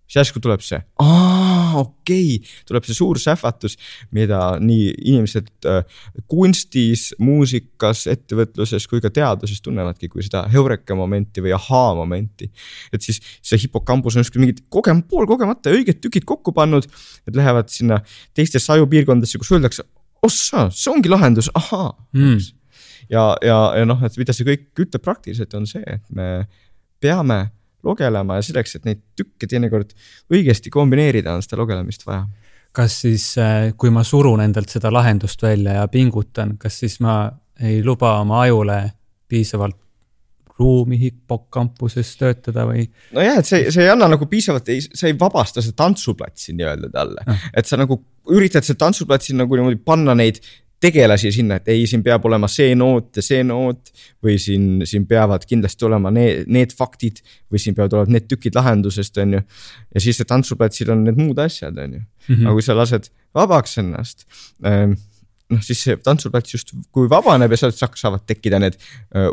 siis järsku tuleb see, aa, okei okay., tuleb see suur sähvatus, mida nii inimesed äh, kunstis, muusikas, ettevõtluses kui ka teaduses tunnevadki kui seda heureka momenti või ahaa momenti. et siis see hipokambus on justkui mingid kogem-, poolkogemata õiged tükid kokku pannud, et lähevad sinna teistesse ajupiirkondadesse, kus öeldakse, ossa, see ongi lahendus, ahaa mm.. ja, ja, ja noh, et mida see kõik ütleb praktiliselt, on see, et me peame lugelema ja selleks, et neid tükke teinekord õigesti kombineerida, on seda lugelemist vaja. kas siis, äh, kui ma surun endalt seda lahendust välja ja pingutan, kas siis ma ei luba oma ajule piisavalt ruumi hipokampuses töötada või? nojah, et see, see ei anna nagu piisavalt, ei, sa ei vabasta seda tantsuplatsi nii-öelda talle ah., et sa nagu üritad seal tantsuplatsil nagu niimoodi panna neid tegelasi sinna, et ei, siin peab olema see noot ja see noot. või siin, siin peavad kindlasti olema need, need faktid või siin peavad olema need tükid lahendusest, on ju. ja siis tantsuplatsil on need muud asjad, on ju. -hmm. aga kui sa lased vabaks ennast ähm, noh, siis see tantsuplats just kui vabaneb ja sealt saavad tekkida need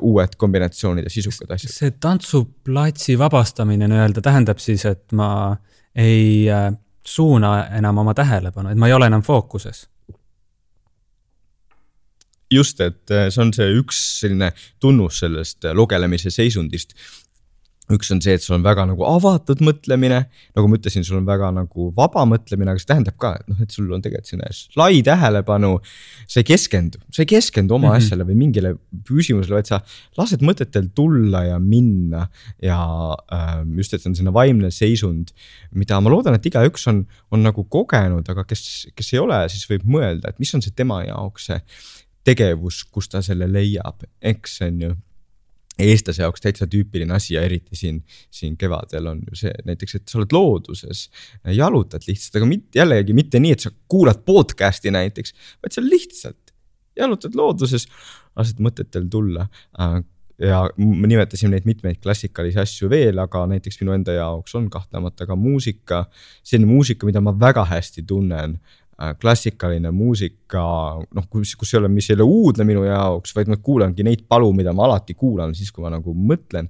uued kombinatsioonid ja sisukad asjad. see tantsuplatsi vabastamine nii-öelda tähendab siis, et ma ei uh, suuna enam oma tähelepanu, et ma ei ole enam fookuses just, et äh, see on see üks selline tunnus sellest äh, lugelemise seisundist. Üks on see, et sul on väga nagu avatud mõtlemine, nagu ma ütlesin, sul on väga nagu vaba mõtlemine, aga see tähendab ka, et noh, et sul on tegelikult selline lai tähelepanu. sa ei keskendu, sa ei keskendu oma mm -hmm. asjale või mingile küsimusele, vaid sa lased mõtetel tulla ja minna ja äh, just, et see on selline vaimne seisund, mida ma loodan, et igaüks on, on nagu kogenud, aga kes, kes ei ole, siis võib mõelda, et mis on see tema jaoks see tegevus, kus ta selle leiab, eks on ju eestlase jaoks täitsa tüüpiline asi ja eriti siin, siin kevadel on ju see näiteks, et sa oled looduses, jalutad lihtsalt, aga mitte jällegi mitte nii, et sa kuulad podcast'i näiteks, vaid sa lihtsalt jalutad looduses, lased mõtetel tulla. ja me nimetasime neid mitmeid klassikalisi asju veel, aga näiteks minu enda jaoks on kahtlemata ka muusika, selline muusika, mida ma väga hästi tunnen klassikaline muusika, noh, kus, kus ei ole, mis ei ole uudne minu jaoks, vaid ma kuulangi neid palu, mida ma alati kuulan, siis kui ma nagu mõtlen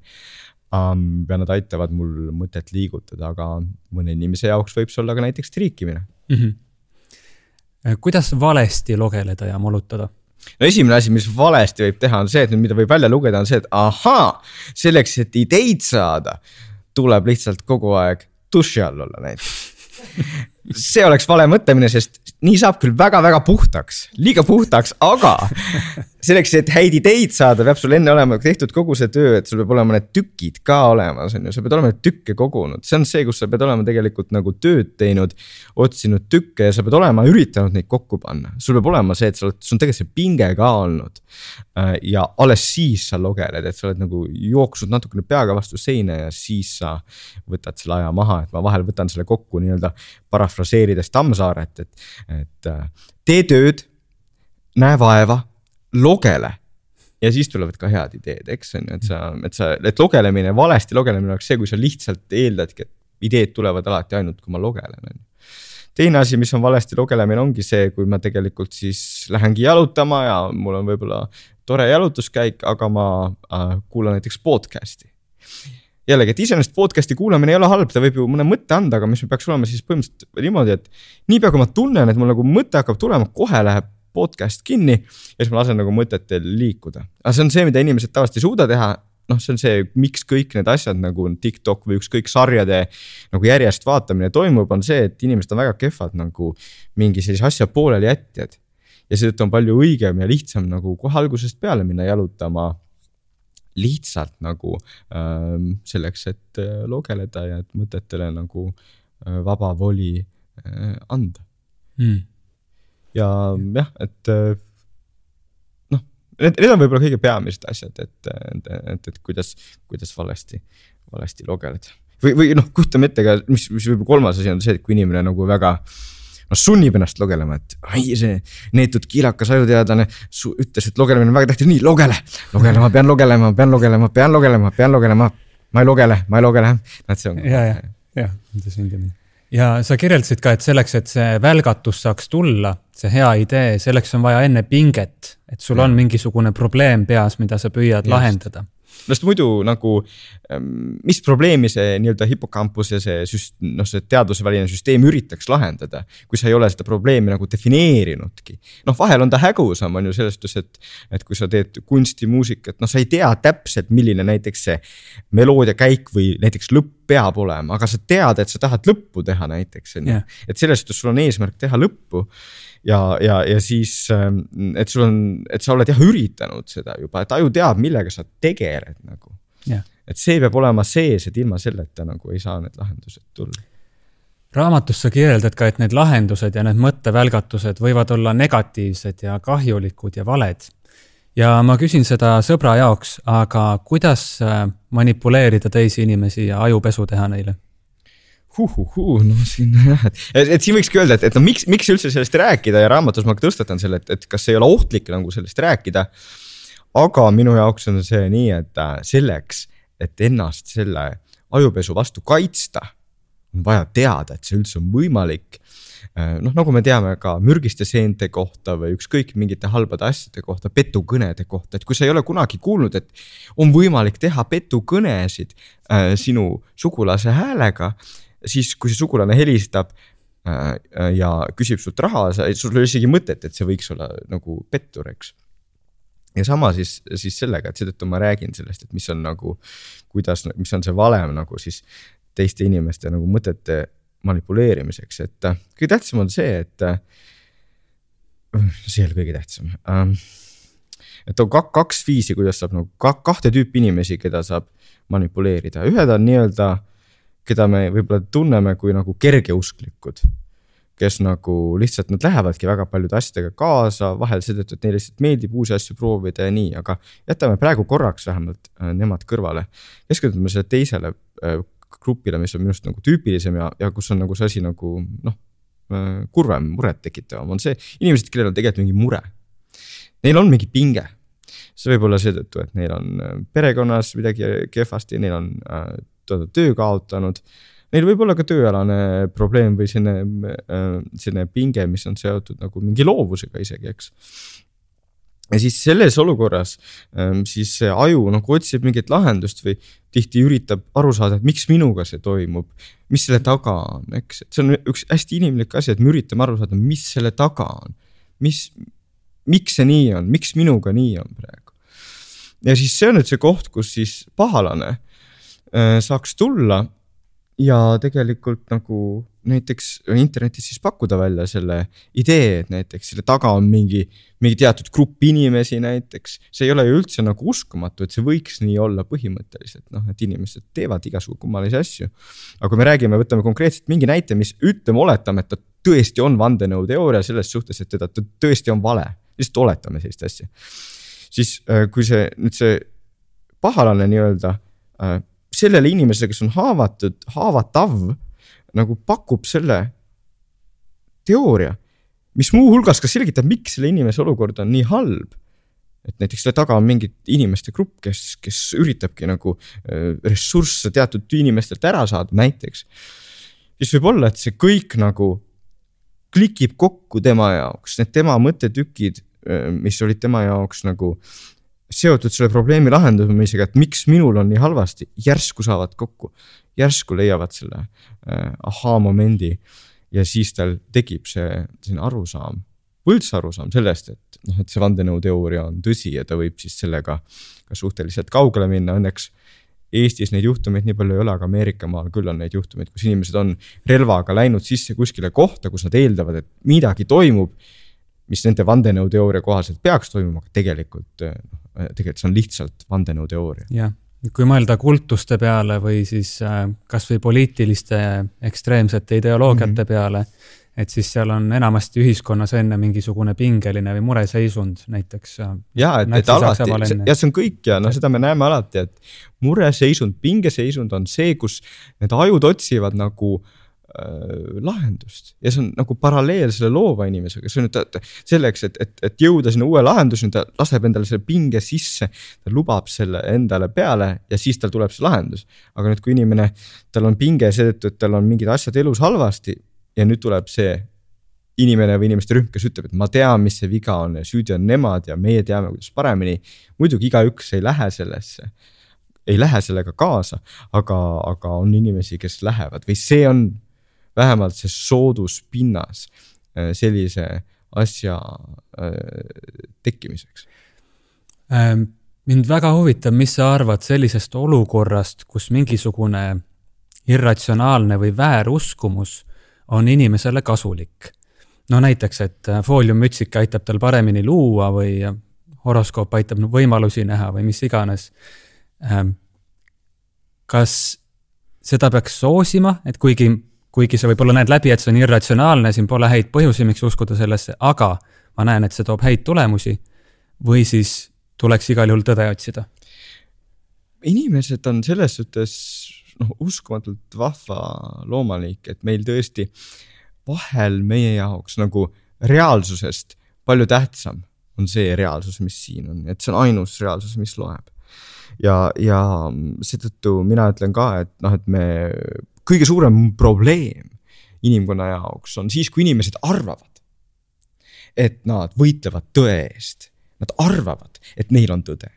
um,. ja nad aitavad mul mõtet liigutada, aga mõne inimese jaoks võib see olla ka näiteks triikimine mm. -hmm. kuidas valesti logeleda ja molutada? no esimene asi, mis valesti võib teha, on see, et mida võib välja lugeda, on see, et ahaa, selleks, et ideid saada, tuleb lihtsalt kogu aeg duši all olla näiteks see oleks vale mõtlemine, sest nii saab küll väga-väga puhtaks, liiga puhtaks, aga selleks, et häid ideid saada, peab sul enne olema tehtud kogu see töö, et sul peab olema need tükid ka olemas, on ju, sa pead olema tükke kogunud, see on see, kus sa pead olema tegelikult nagu tööd teinud. otsinud tükke ja sa pead olema üritanud neid kokku panna, sul peab olema see, et sa oled, sul on tegelikult see pinge ka olnud. Ja alles siis sa logeled, et sa oled nagu jooksnud natukene peaga vastu seina ja siis sa võtad selle aja maha, et ma vahel võtan selle kokku nii-öelda parafraseerides Tammsaaret, et, et äh, tee tööd, näe vaeva, logele. Ja siis tulevad ka head ideed, eks on ju, et sa, et sa, et logelemine, valesti logelemine oleks see, kui sa lihtsalt eeldadki, et ideed tulevad alati ainult, kui ma logelen, on ju. Teine asi, mis on valesti lugelemine, ongi see, kui ma tegelikult siis lähengi jalutama ja mul on võib-olla tore jalutuskäik, aga ma äh, kuulan näiteks podcast'i jällegi, et iseenesest podcast'i kuulamine ei ole halb, ta võib ju mõne mõtte anda, aga mis peaks olema siis põhimõtteliselt niimoodi, et niipea kui ma tunnen, et mul nagu mõte hakkab tulema, kohe läheb podcast kinni ja siis ma lasen nagu mõtetel liikuda. aga see on see, mida inimesed tavaliselt ei suuda teha. noh, see on see, miks kõik need asjad nagu TikTok või ükskõik sarjade nagu järjest vaatamine toimub, on see, et inimesed on väga kehvad nagu mingi sellise asja poolelijätjad. ja seetõttu on palju õigem ja lihtsam nagu kohe algusest peale minna jalutama lihtsalt nagu äh, selleks, et äh, logeleda ja et mõtetele nagu äh, vaba voli äh, anda mm.. ja jah, et noh, need, need on võib-olla kõige peamised asjad, et, et, et, et kuidas, kuidas valesti, valesti logeleda. või, või noh, kujutame ette ka, mis, mis võib-olla kolmas asi on see, et kui inimene nagu väga äh, noh sunnib ennast lugelema, et ai, see neetud kiilakas ajuteadlane ütles, et lugemine on väga tähtis, nii lugele, lugele, ma pean lugelema, pean lugelema, pean lugelema, pean lugelema. ma ei lugele, ma ei lugele, näed, see on. ja, ja, jah, nende sündimine. ja sa kirjeldasid ka, et selleks, et see välgatus saaks tulla, see hea idee, selleks on vaja enne pinget, et sul ja. on mingisugune probleem peas, mida sa püüad Just. lahendada no sest muidu nagu, mis probleemi see nii-öelda hipokampus ja see süst-, noh, see teadusväline süsteem üritaks lahendada. kui sa ei ole seda probleemi nagu defineerinudki. noh, vahel on ta hägusam, on ju selles suhtes, et, et kui sa teed kunstimuusikat, noh, sa ei tea täpselt, milline näiteks see meloodia käik või näiteks lõpp peab olema, aga sa tead, et sa tahad lõppu teha näiteks, on ju. et selles suhtes sul on eesmärk teha lõppu ja, ja, ja siis, ähm, et sul on, et sa oled jah üritanud seda juba, et aju teab, millega sa tegeled nagu. et see peab olema sees, et ilma selleta nagu ei saa need lahendused tulla raamatus sa kirjeldad ka, et need lahendused ja need mõttevälgatused võivad olla negatiivsed ja kahjulikud ja valed. ja ma küsin seda sõbra jaoks, aga kuidas äh, manipuleerida teisi inimesi ja ajupesu teha neile? Huhuhuu, no siin jah, et, et, siin võikski öelda, et, et no miks, miks üldse sellest rääkida ja raamatus ma tõstatan selle, et, et kas ei ole ohtlik nagu sellest rääkida. aga minu jaoks on see nii, et äh, selleks, et ennast selle ajupesu vastu kaitsta, on vaja teada, et see üldse on võimalik Äh, noh, nagu me teame ka mürgiste seente kohta või ükskõik mingite halbade asjade kohta, petukõnede kohta, et kui sa ei ole kunagi kuulnud, et on võimalik teha petukõnesid äh, sinu sugulase häälega, siis kui see sugulane helistab äh, ja küsib sult raha, sul ei ole isegi mõtet, et see võiks olla nagu pettur, eks ja sama siis, siis sellega, et seetõttu ma räägin sellest, et mis on nagu, kuidas, mis on see valem nagu siis teiste inimeste nagu mõtete manipuleerimiseks, et äh, kõige tähtsam on see, et äh, see ei ole kõige tähtsam ähm,. et on kaks viisi, kuidas saab nagu kahte tüüpi inimesi, keda saab manipuleerida, ühed on nii-öelda, keda me võib-olla tunneme kui nagu kergeusklikud kes nagu lihtsalt, nad lähevadki väga paljude asjadega kaasa, vahel seetõttu, et neile lihtsalt meeldib uusi asju proovida ja nii, aga jätame praegu korraks vähemalt äh, nemad kõrvale. keskendume sellele teisele grupile, mis on minu arust nagu tüüpilisem ja, ja kus on nagu see asi nagu noh, äh, kurvem, murettekitavam, on see inimesed, kellel on tegelikult mingi mure. Neil on mingi pinge. see võib olla seetõttu, et neil on äh, perekonnas midagi kehvasti, neil on äh, töö kaotanud. Neil võib olla ka tööalane probleem või selline äh,, selline pinge, mis on seotud nagu mingi loovusega isegi, eks ja siis selles olukorras ähm, siis see aju nagu otsib mingit lahendust või tihti üritab aru saada, et miks minuga see toimub, mis selle taga on, eks, et see on üks hästi inimlik asi, et me üritame aru saada, mis selle taga on. mis, miks see nii on, miks minuga nii on praegu. ja siis see on nüüd see koht, kus siis pahalane saaks tulla ja tegelikult nagu näiteks internetis siis pakkuda välja selle idee, et näiteks selle taga on mingi, mingi teatud grupp inimesi näiteks. see ei ole ju üldse nagu uskumatu, et see võiks nii olla põhimõtteliselt, noh, et inimesed teevad igasugu kummalisi asju. aga kui me räägime, võtame konkreetselt mingi näite, mis ütleme, oletame, et ta tõesti on vandenõuteooria selles suhtes, et teda tõesti on vale, lihtsalt oletame sellist asja. siis äh, kui see nüüd see pahalane nii-öelda äh, sellele inimesele, kes on haavatud, haavatav nagu pakub selle teooria, mis muuhulgas ka selgitab, miks selle inimese olukord on nii halb. et näiteks selle taga on mingid inimeste grupp, kes, kes üritabki nagu äh, ressursse teatud inimestelt ära saada, näiteks. siis võib olla, et see kõik nagu klikib kokku tema jaoks, need tema mõttetükid, äh, mis olid tema jaoks nagu seotud selle probleemi lahendamisega, et miks minul on nii halvasti, järsku saavad kokku, järsku leiavad selle äh, ahaa-momendi ja siis tal tekib see selline arusaam, võltsarusaam sellest, et noh, et see vandenõuteooria on tõsi ja ta võib siis sellega ka suhteliselt kaugele minna, õnneks Eestis neid juhtumeid nii palju ei ole, aga Ameerika maal küll on neid juhtumeid, kus inimesed on relvaga läinud sisse kuskile kohta, kus nad eeldavad, et midagi toimub mis nende vandenõuteooria kohaselt peaks toimuma, aga tegelikult noh, tegelikult see on lihtsalt vandenõuteooria. jah, kui mõelda kultuste peale või siis äh, kasvõi poliitiliste ekstreemsete ideoloogiate mm -hmm. peale, et siis seal on enamasti ühiskonnas enne mingisugune pingeline või mureseisund näiteks. Äh, ja, et, et alati, ja see on kõik ja noh, seda me näeme alati, et mureseisund, pingeseisund on see, kus need ajud otsivad nagu äh, Äh, lahendust ja see on nagu paralleel selle loova inimesega, see on nüüd selleks, et, et, et jõuda sinna uue lahenduseni, ta laseb endale selle pinge sisse. ta lubab selle endale peale ja siis tal tuleb see lahendus. aga nüüd, kui inimene, tal on pinge seetõttu, et tal on mingid asjad elus halvasti ja nüüd tuleb see inimene või inimeste rühm, kes ütleb, et ma tean, mis see viga on ja süüdi on nemad ja meie teame, kuidas paremini. muidugi igaüks ei lähe sellesse, ei lähe sellega kaasa, aga, aga on inimesi, kes lähevad või see on vähemalt see sooduspinnas äh, sellise asja äh, tekkimiseks. Ähm, mind väga huvitab, mis sa arvad sellisest olukorrast, kus mingisugune irratsionaalne või vääruskumus on inimesele kasulik. no näiteks, et äh, fooliummütsik aitab tal paremini luua või horoskoop aitab võimalusi näha või mis iganes. Ähm, kas seda peaks soosima, et kuigi kuigi sa võib-olla näed läbi, et see on irratsionaalne, siin pole häid põhjusi, miks uskuda sellesse, aga ma näen, et see toob häid tulemusi. või siis tuleks igal juhul tõde otsida? inimesed on selles suhtes noh, uskumatult vahva loomaliik, et meil tõesti vahel meie jaoks nagu reaalsusest palju tähtsam on see reaalsus, mis siin on, et see on ainus reaalsus, mis loeb. ja, ja seetõttu mina ütlen ka, et noh, et me, kõige suurem probleem inimkonna jaoks on siis, kui inimesed arvavad, et nad võitlevad tõe eest. Nad arvavad, et neil on tõde.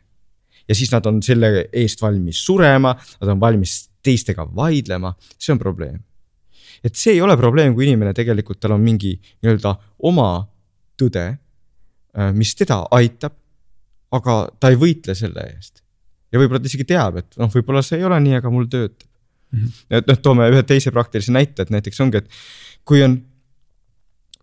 ja siis nad on selle eest valmis surema, nad on valmis teistega vaidlema, see on probleem. et see ei ole probleem, kui inimene tegelikult, tal on mingi nii-öelda oma tõde, äh, mis teda aitab, aga ta ei võitle selle eest. ja võib-olla ta isegi teab, et noh, võib-olla see ei ole nii, aga mul töötab mm. -hmm. et noh, toome ühe teise praktilise näite, et näiteks ongi, et kui on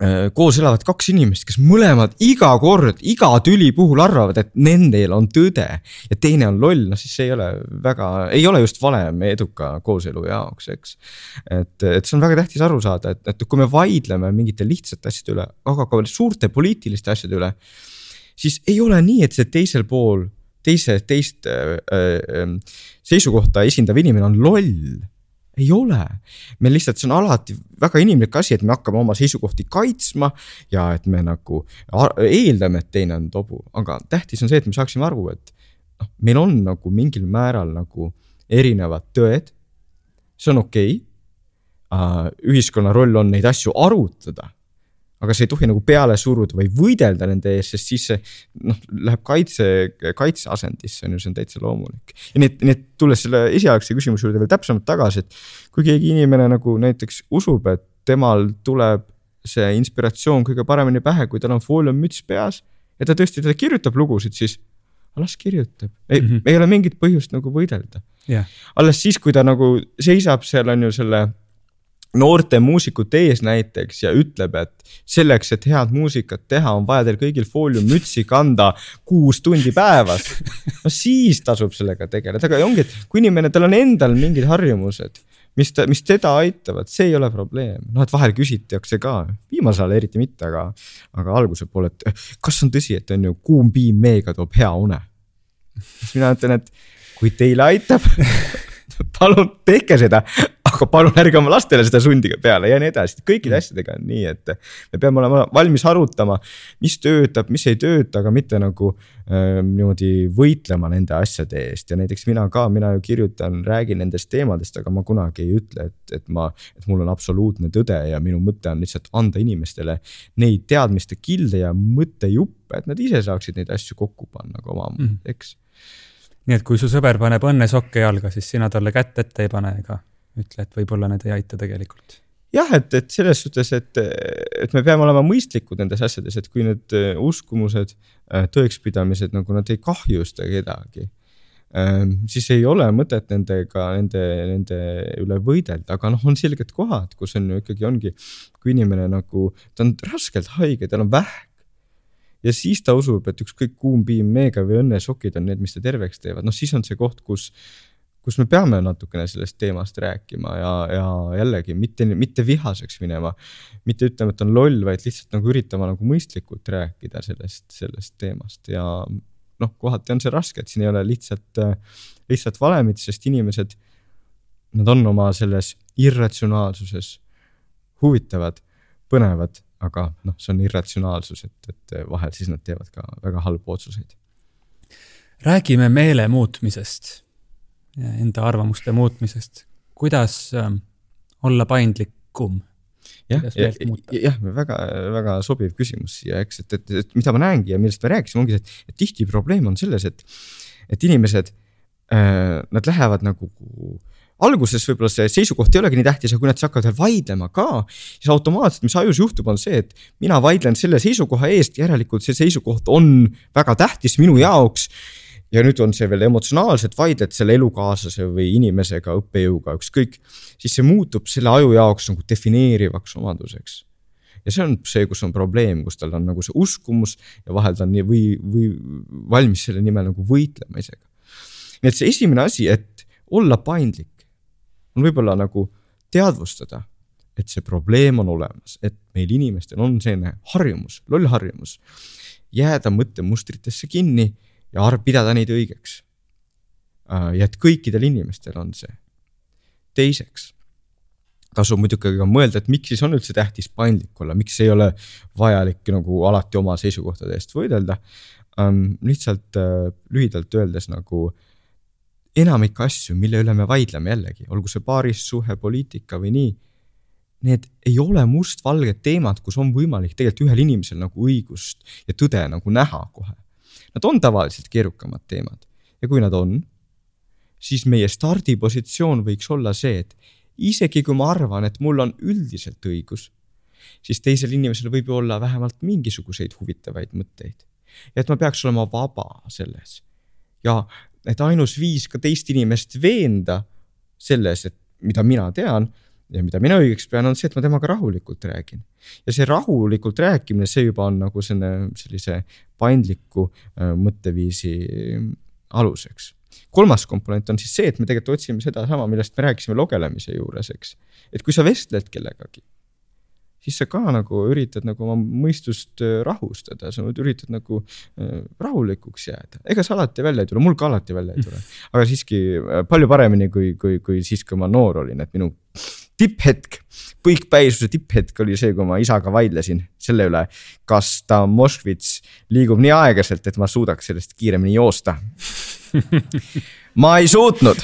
Äh, koos elavad kaks inimest, kes mõlemad iga kord, iga tüli puhul arvavad, et nendel on tõde ja teine on loll, noh siis see ei ole väga, ei ole just valem eduka kooselu jaoks, eks. et, et see on väga tähtis aru saada, et, et kui me vaidleme mingite lihtsate asjade üle, aga ka suurte poliitiliste asjade üle, siis ei ole nii, et see teisel pool, teise, teist äh, äh, seisukohta esindav inimene on loll. Ei ole, meil lihtsalt, see on alati väga inimlik asi, et me hakkame oma seisukohti kaitsma ja et me nagu eeldame, et teine on tobu, aga tähtis on see, et me saaksime aru, et noh, meil on nagu mingil määral nagu erinevad tõed. see on okei. Okay.. ühiskonna roll on neid asju arutada aga see ei tohi nagu peale suruda või võidelda nende eest, sest siis see noh, läheb kaitse, kaitseasendisse on ju, see on täitsa loomulik. ja nii et, nii et tulles selle esialgse küsimuse juurde veel täpsemalt tagasi, et kui keegi inimene nagu näiteks usub, et temal tuleb see inspiratsioon kõige paremini pähe, kui tal on fooliummüts peas ja ta tõesti, ta kirjutab lugusid, siis las kirjutab, ei mm, -hmm. ei ole mingit põhjust nagu võidelda yeah.. alles siis, kui ta nagu seisab seal on ju selle noorte muusikute ees näiteks ja ütleb, et selleks, et head muusikat teha, on vaja teil kõigil fooliummütsi kanda kuus tundi päevas. no siis tasub sellega tegeleda, aga ongi, et kui inimene, tal on endal mingid harjumused, mis ta, mis teda aitavad, see ei ole probleem. noh, et vahel küsitakse ka, viimasel ajal eriti mitte, aga, aga alguse poole, et kas on tõsi, et on ju kuum piim meega toob hea une. siis mina ütlen, et kui teile aitab palun tehke seda, aga palun ärge oma lastele seda sundige peale ja nii edasi, kõikide mm. asjadega on nii, et me peame olema valmis arutama, mis töötab, mis ei tööta, aga mitte nagu äh, niimoodi võitlema nende asjade eest ja näiteks mina ka, mina ju kirjutan, räägin nendest teemadest, aga ma kunagi ei ütle, et, et ma, et mul on absoluutne tõde ja minu mõte on lihtsalt anda inimestele neid teadmiste kilde ja mõttejuppe, et nad ise saaksid neid asju kokku panna ka oma mm., eks nii et kui su sõber paneb õnnesokke jalga, siis sina talle kätt ette ei pane ega ütle, et võib-olla need ei aita tegelikult. jah, et, et selles suhtes, et, et me peame olema mõistlikud nendes asjades, et kui need äh, uskumused, äh, tõekspidamised nagu nad ei kahjusta kedagi ähm, siis ei ole mõtet nendega, nende, nende üle võidelda, aga noh, on selged kohad, kus on ju ikkagi ongi, kui inimene nagu, ta on raskelt haige, tal on vähk. ja siis ta usub, et ükskõik kuum piim meega või õnnesokid on need, mis ta terveks teevad, noh siis on see koht, kus kus me peame natukene sellest teemast rääkima ja, ja jällegi mitte, mitte vihaseks minema. mitte ütlema, et on loll, vaid lihtsalt nagu üritama nagu mõistlikult rääkida sellest, sellest teemast ja noh, kohati on see raske, et siin ei ole lihtsalt, lihtsalt valemit, sest inimesed, nad on oma selles irratsionaalsuses huvitavad, põnevad, aga noh, see on irratsionaalsus, et, et vahel siis nad teevad ka väga halbu otsuseid. räägime meele muutmisest enda arvamuste muutmisest. kuidas äh, olla paindlikum? jah, jah, väga, väga sobiv küsimus siia, eks, et, et, et mida ma näengi ja millest me rääkisime, ongi see, et, et tihti probleem on selles, et, et inimesed äh,, nad lähevad nagu alguses võib-olla see seisukoht ei olegi nii tähtis, aga kui nad siis hakkavad veel vaidlema ka, siis automaatselt, mis ajus juhtub, on see, et mina vaidlen selle seisukoha eest, järelikult see seisukoht on väga tähtis minu jaoks ja nüüd on see veel emotsionaalsed vaidled selle elukaaslase või inimesega, õppejõuga, ükskõik, siis see muutub selle aju jaoks nagu defineerivaks omaduseks. ja see on see, kus on probleem, kus tal on nagu see uskumus ja vahel ta on nii või, või valmis selle nimel nagu võitlema isegi. nii et see esimene asi, et olla paindlik, on võib-olla nagu teadvustada, et see probleem on olemas, et meil inimestel on selline harjumus, loll harjumus, jääda mõttemustritesse kinni ja arv, pidada neid õigeks. Äh, ja et kõikidel inimestel on see. teiseks tasub muidugi ka mõelda, et miks siis on üldse tähtis paindlik olla, miks ei ole vajalik nagu alati oma seisukohtade eest võidelda ähm,. lihtsalt äh, lühidalt öeldes nagu enamik asju, mille üle me vaidleme jällegi, olgu see paarissuhe, poliitika või nii. Need ei ole mustvalged teemad, kus on võimalik tegelikult ühel inimesel nagu õigust ja tõde nagu näha kohe. Nad on tavaliselt keerukamad teemad ja kui nad on, siis meie stardipositsioon võiks olla see, et isegi kui ma arvan, et mul on üldiselt õigus, siis teisel inimesel võib ju olla vähemalt mingisuguseid huvitavaid mõtteid. ja et ma peaks olema vaba selles. ja et ainus viis ka teist inimest veenda selles, et mida mina tean ja mida mina õigeks pean, on see, et ma temaga rahulikult räägin. ja see rahulikult rääkimine, see juba on nagu selline, sellise paindliku äh, mõtteviisi aluseks kolmas komponent on siis see, et me tegelikult otsime sedasama, millest me rääkisime logelemise juures, eks. et kui sa vestled kellegagi, siis sa ka nagu üritad nagu oma mõistust äh, rahustada, sa üritad nagu äh, rahulikuks jääda. ega see alati välja ei tule, mul ka alati välja ei tule, aga siiski äh, palju paremini kui, kui, kui siis, kui ma noor olin, et minu tipphetk, põikpäisuse tipphetk oli see, kui ma isaga vaidlesin selle üle, kas ta Moskvitš liigub nii aeglaselt, et ma suudaks sellest kiiremini joosta. Ma ei suutnud.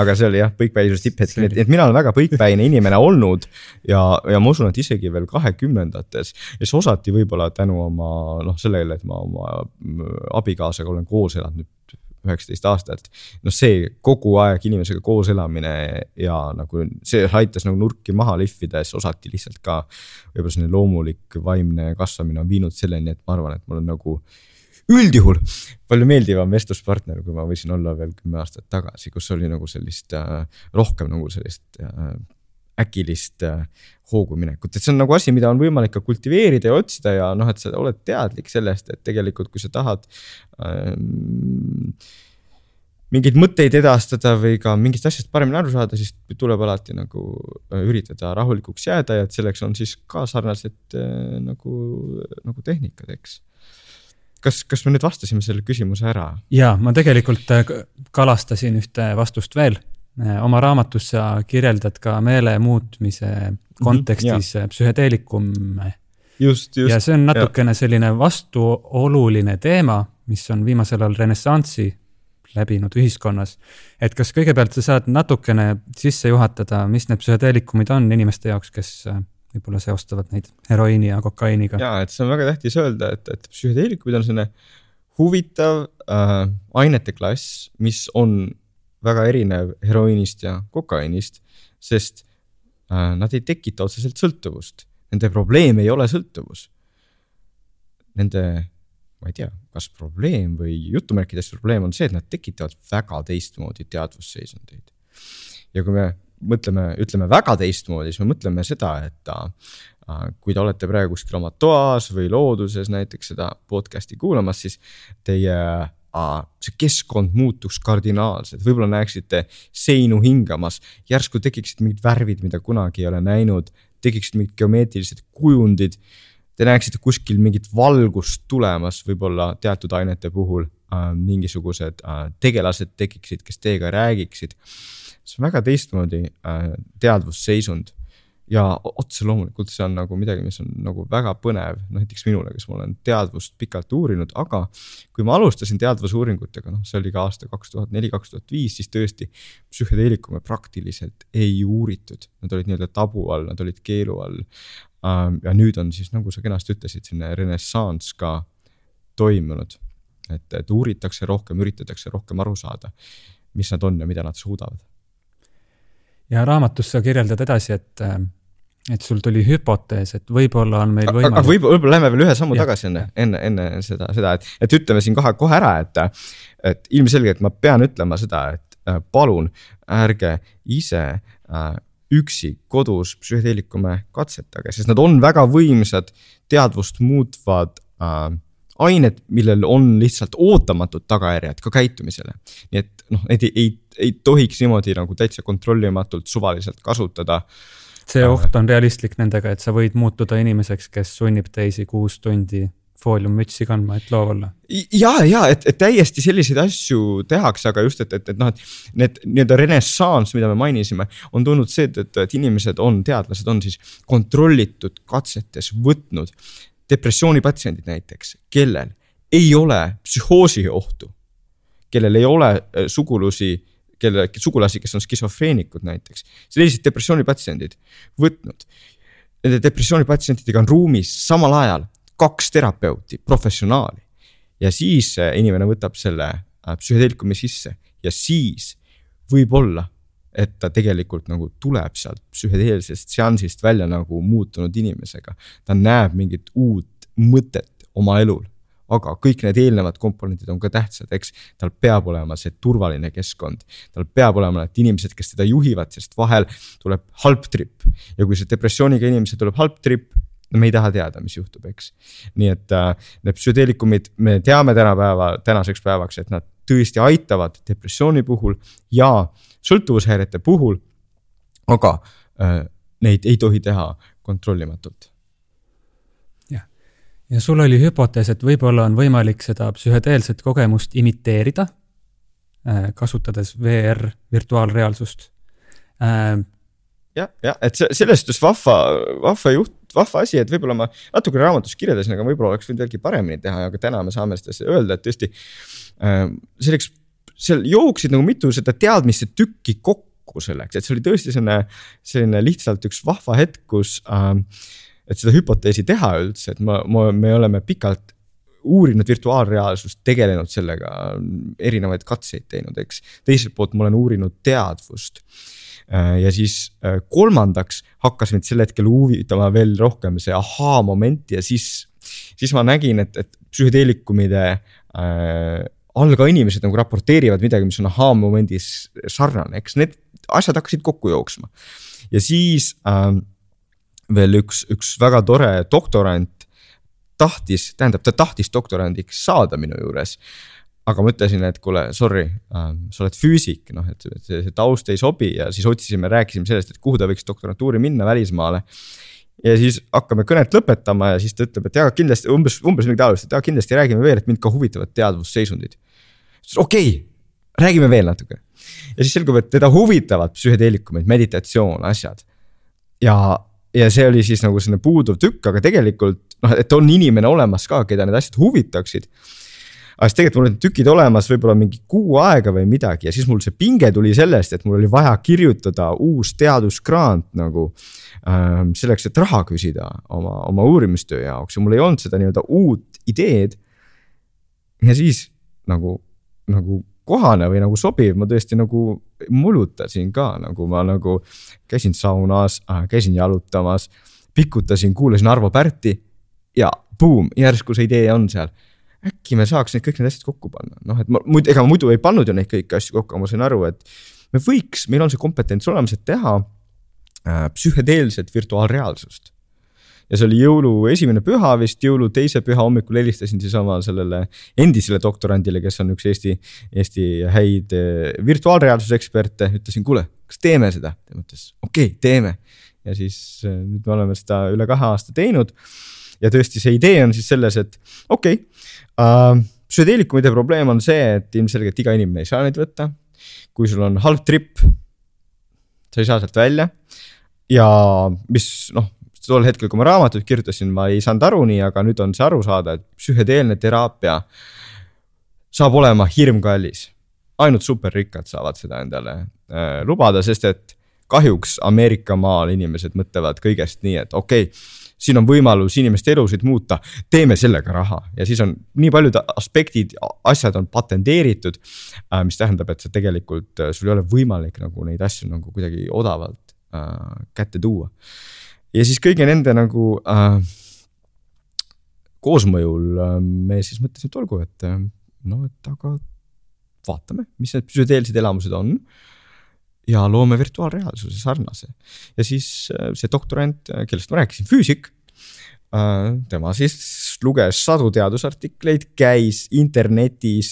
Aga see oli jah, põikpäisuse tipphetk, nii et, et mina olen väga põikpäine inimene olnud ja, ja ma usun, et isegi veel kahekümnendates. ja siis osati võib-olla tänu oma noh, sellele, et ma oma abikaasaga olen koos elanud nüüd üheksateist aastat. noh, see kogu aeg inimesega koos elamine ja nagu see aitas nagu nurki maha lihvida ja siis osati lihtsalt ka. võib-olla selline loomulik vaimne kasvamine on viinud selleni, et ma arvan, et mul on nagu üldjuhul palju meeldivam vestluspartner, kui ma võisin olla veel kümme aastat tagasi, kus oli nagu sellist äh, rohkem nagu sellist äh, äkilist äh, hoogu minekut, et see on nagu asi, mida on võimalik ka kultiveerida ja otsida ja noh, et sa oled teadlik sellest, et tegelikult, kui sa tahad ähm, mingeid mõtteid edastada või ka mingist asjast paremini aru saada, siis tuleb alati nagu äh, üritada rahulikuks jääda ja et selleks on siis ka sarnased äh, nagu, nagu tehnikad, eks kas, kas me nüüd vastasime selle küsimuse ära? ja ma tegelikult äh, kalastasin ühte vastust veel. Äh, oma raamatus sa kirjeldad ka meele muutmise kontekstis mm -hmm, psühhedeelikume. just, just. ja see on natukene ja. selline vastuoluline teema, mis on viimasel ajal renessanssi läbinud ühiskonnas. et kas kõigepealt sa saad natukene sisse juhatada, mis need psühhedeelikumid on inimeste jaoks, kes võib-olla seostavad neid heroiini ja kokaiiniga. ja, et see on väga tähtis öelda, et, et psühhedeelikumid on selline huvitav äh, ainete klass, mis on väga erinev heroiinist ja kokaiinist, sest äh, nad ei tekita otseselt sõltuvust. Nende probleem ei ole sõltuvus. Nende, ma ei tea, kas probleem või jutumärkides probleem on see, et nad tekitavad väga teistmoodi teadvusseisundeid. ja kui me mõtleme, ütleme väga teistmoodi, siis me mõtleme seda, et äh, kui te olete praegu kuskil oma toas või looduses näiteks seda podcast'i kuulamas, siis teie see keskkond muutuks kardinaalselt, võib-olla näeksite seinu hingamas, järsku tekiksid mingid värvid, mida kunagi ei ole näinud, tekiksid mingid geomeetrilised kujundid. Te näeksite kuskil mingit valgust tulemas, võib-olla teatud ainete puhul. Äh, mingisugused äh, tegelased tekiksid, kes teiega räägiksid. See on väga teistmoodi äh, teadvusseisund. Ja otse loomulikult see on nagu midagi, mis on nagu väga põnev, näiteks minule, kes ma olen teadvust pikalt uurinud, aga kui ma alustasin teadvusuuringutega, noh, see oli ka aasta kaks tuhat neli, kaks tuhat viis, siis tõesti psühhedeelikume praktiliselt ei uuritud, nad olid nii-öelda tabu all, nad olid keelu all. Ähm, ja nüüd on siis, nagu sa kenasti ütlesid, selline renessanss ka toimunud, et, et uuritakse rohkem, üritatakse rohkem aru saada, mis nad on ja mida nad suudavad. Ja raamatus sa kirjeldad edasi, et, äh, et sul tuli hüpotees, et võib-olla on meil võimalik. aga võib-olla, võib-olla lähme veel ühe sammu ja, tagasi enne, enne, enne seda, seda, et, et ütleme siin kohe, kohe ära, et, et ilmselgelt ma pean ütlema seda, et äh, palun ärge ise äh, üksi kodus psühhedeelikume katsetage, sest nad on väga võimsad, teadvust muutvad äh, ained, millel on lihtsalt ootamatud tagajärjed ka käitumisele. nii et noh, neid ei, ei, ei tohiks niimoodi nagu täitsa kontrollimatult suvaliselt kasutada. See oht on realistlik nendega, et sa võid muutuda inimeseks, kes sunnib teisi kuus tundi fooliummütsi kandma, et loov olla. ja, ja et, et täiesti selliseid asju tehakse, aga just, et, et, et noh, et need nii-öelda renessanss, mida me mainisime, on tulnud seetõttu, et inimesed on, teadlased on siis kontrollitud katsetes võtnud depressioonipatsiendid näiteks, kellel ei ole psühhoosi ohtu, kellel ei ole äh, sugulusi kelle, sugulasi, kes on skisofreenikud näiteks, sellised depressioonipatsiendid võtnud. Nende depressioonipatsientidega on ruumis samal ajal kaks terapeuti, professionaali. ja siis inimene võtab selle äh, psühhedeelikumi sisse ja siis võib-olla, et ta tegelikult nagu tuleb sealt psühhedeelsest seansist välja nagu muutunud inimesega. ta näeb mingit uut mõtet oma elul aga kõik need eelnevad komponendid on ka tähtsad, eks. tal peab olema see turvaline keskkond, tal peab olema need inimesed, kes teda juhivad, sest vahel tuleb halb trip ja kui see depressiooniga inimesel tuleb halb trip no me ei taha teada, mis juhtub, eks. nii et äh, need psühhedeelikumid, me teame tänapäeva, tänaseks päevaks, et nad tõesti aitavad depressiooni puhul ja sõltuvushäirete puhul. aga äh, neid ei tohi teha kontrollimatult ja sul oli hüpotees, et võib-olla on võimalik seda psühhedeelset kogemust imiteerida, äh, kasutades VR virtuaalreaalsust äh,. jah, jah, et see, sellest just vahva, vahva juht, vahva asi, et võib-olla ma natuke raamatus kirjeldasin, aga võib-olla oleks võinud veelgi paremini teha, aga täna me saame seda öelda, et tõesti äh,. selleks, seal jooksid nagu mitu seda teadmiste tükki kokku selleks, et see oli tõesti selline, selline lihtsalt üks vahva hetk, kus äh, et seda hüpoteesi teha üldse, et ma, ma, me oleme pikalt uurinud virtuaalreaalsust, tegelenud sellega, erinevaid katseid teinud, eks. teiselt poolt ma olen uurinud teadvust. Ja siis äh, kolmandaks hakkas mind sel hetkel huvitama veel rohkem see ahaa-moment ja siis, siis ma nägin, et, et psühhedeelikumide äh, all ka inimesed nagu raporteerivad midagi, mis on ahaa-momendis sarnane, eks need asjad hakkasid kokku jooksma. ja siis äh, veel üks, üks väga tore doktorant tahtis, tähendab, ta tahtis doktorandiks saada minu juures. aga ma ütlesin, et kuule, sorry äh,, sa oled füüsik, noh, et see, see taust ei sobi ja siis otsisime, rääkisime sellest, et kuhu ta võiks doktorantuuri minna välismaale. ja siis hakkame kõnet lõpetama ja siis ta ütleb, et jaa, kindlasti umbes, umbes midagi taolist, et jaa, kindlasti räägime veel, et mind ka huvitavad teadvusseisundid. okei okay,, räägime veel natuke. ja siis selgub, et teda huvitavad psühhedeelikumid, meditatsioon, asjad. ja ja see oli siis nagu selline puuduv tükk, aga tegelikult noh, et on inimene olemas ka, keda need asjad huvitaksid. aga siis tegelikult mul olid tükid olemas võib-olla mingi kuu aega või midagi ja siis mul see pinge tuli sellest, et mul oli vaja kirjutada uus teadusgrant nagu ähm,. selleks, et raha küsida oma, oma uurimistöö jaoks ja mul ei olnud seda nii-öelda uut ideed. ja siis nagu, nagu kohane või nagu sobiv, ma tõesti nagu mulutasin ka, nagu ma nagu käisin saunas äh,, käisin jalutamas, pikutasin, kuulasin Arvo Pärti ja boom, järsku see idee on seal. äkki me saaks need kõik need asjad kokku panna, noh, et ma muidu, ega muidu ei pannud ju neid kõiki asju kokku, ma sain aru, et me võiks, meil on see kompetents olemas, et teha äh, psühhedeelset virtuaalreaalsust ja see oli jõulu esimene püha vist, jõulu teise püha hommikul helistasin siis oma sellele endisele doktorandile, kes on üks Eesti, Eesti häid eh, virtuaalreaalsuse eksperte, ütlesin, kuule, kas teeme seda? ta mõtles, okei okay,, teeme. ja siis eh, nüüd me oleme seda üle kahe aasta teinud. ja tõesti, see idee on siis selles, et okei okay, uh,, psühhedeelikumide probleem on see, et ilmselgelt iga inimene ei saa neid võtta. kui sul on halb trip, sa ei saa sealt välja ja mis noh, tol hetkel, kui ma raamatut kirjutasin, ma ei saanud aru nii, aga nüüd on see aru saada, et psühhedeelne teraapia saab olema hirmkallis. ainult superrikkad saavad seda endale äh, lubada, sest et kahjuks Ameerika maal inimesed mõtlevad kõigest nii, et okei okay, siin on võimalus inimeste elusid muuta, teeme sellega raha ja siis on nii paljud aspektid, asjad on patenteeritud. Äh, mis tähendab, et sa tegelikult, äh, sul ei ole võimalik nagu neid asju nagu kuidagi odavalt äh, kätte tuua ja siis kõigi nende nagu äh, koosmõjul äh, me siis mõtlesime, et olgu, et äh, no, et aga vaatame, mis need psühhedeelsed elamused on. ja loome virtuaalreaalsuse sarnase ja siis äh, see doktorant, äh, kellest ma rääkisin, füüsik tema siis luges sadu teadusartikleid, käis internetis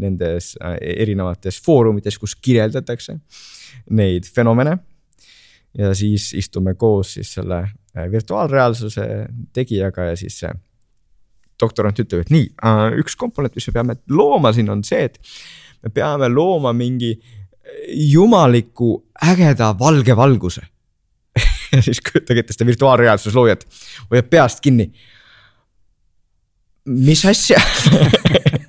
nendes erinevates foorumites, kus kirjeldatakse neid fenomene ja siis istume koos siis selle äh, virtuaalreaalsuse tegijaga ja siis see doktorant ütleb, et nii, üks komponent, mis me peame looma siin on see, et me peame looma mingi jumaliku ägeda valge valguse. Ja siis kujutage ette seda virtuaalreaalsuse loojat, hoiab peast kinni. mis asja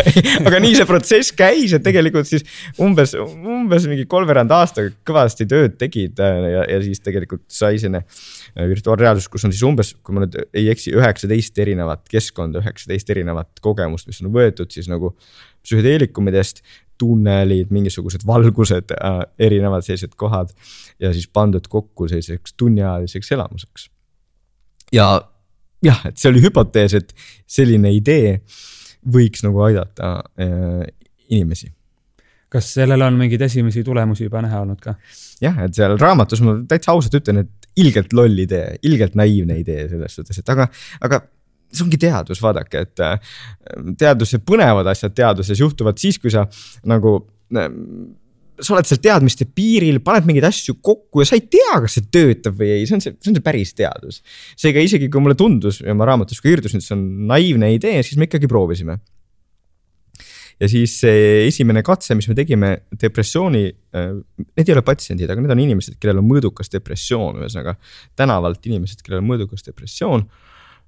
aga nii see protsess käis, et tegelikult siis umbes, umbes mingi kolmveerand aastaga kõvasti tööd tegid äh, ja, ja siis tegelikult sai selline äh, virtuaalreaalsus, kus on siis umbes, kui ma nüüd ei eksi, üheksateist erinevat keskkonda, üheksateist erinevat kogemust, mis on võetud siis nagu psühhedeelikumidest, tunnelid, mingisugused valgused äh,, erinevad sellised kohad ja siis pandud kokku selliseks tunniajaliseks elamuseks. ja jah, et see oli hüpotees, et selline idee võiks nagu aidata äh, inimesi. kas sellel on mingeid esimesi tulemusi juba näha olnud ka? jah, et seal raamatus ma täitsa ausalt ütlen, et ilgelt loll idee, ilgelt naiivne idee selles suhtes, et aga, aga see ongi teadus, vaadake, et äh, teaduse põnevad asjad teaduses juhtuvad siis, kui sa nagu äh, sa oled seal teadmiste piiril, paned mingeid asju kokku ja sa ei tea, kas see töötab või ei, see on see, see on see päris teadus. seega isegi kui mulle tundus ja ma raamatus ka irdusin, et see on naiivne idee, siis me ikkagi proovisime. ja siis see esimene katse, mis me tegime depressiooni, äh, need ei ole patsiendid, aga need on inimesed, kellel on mõõdukas depressioon, ühesõnaga tänavalt inimesed, kellel on mõõdukas depressioon.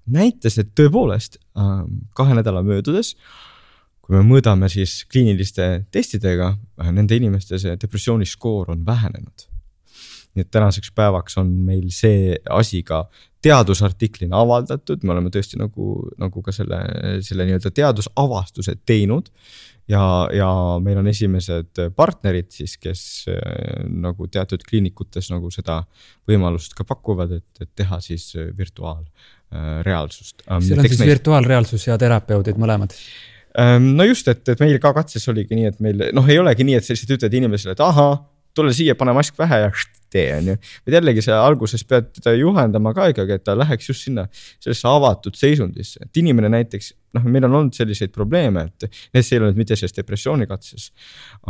näitas, et tõepoolest äh, kahe nädala möödudes kui me mõõdame siis kliiniliste testidega, nende inimeste see depressiooniskoor on vähenenud. nii et tänaseks päevaks on meil see asi ka teadusartiklina avaldatud, me oleme tõesti nagu, nagu ka selle, selle nii-öelda teadusavastuse teinud. ja, ja meil on esimesed partnerid siis, kes äh, nagu teatud kliinikutes nagu seda võimalust ka pakuvad, et, et teha siis virtuaalreaalsust. seal on siis meil... virtuaalreaalsus ja terapeudid mõlemad no just, et, et meil ka katses oligi nii, et meil noh, ei olegi nii, et sa lihtsalt ütled inimesele, et ahah, tule siia, pane mask pähe ja tee, on ju. vaid jällegi sa alguses pead teda juhendama ka ikkagi, et ta läheks just sinna sellesse avatud seisundisse, et inimene näiteks noh, meil on olnud selliseid probleeme, et need ei olnud mitte selles depressioonikatses.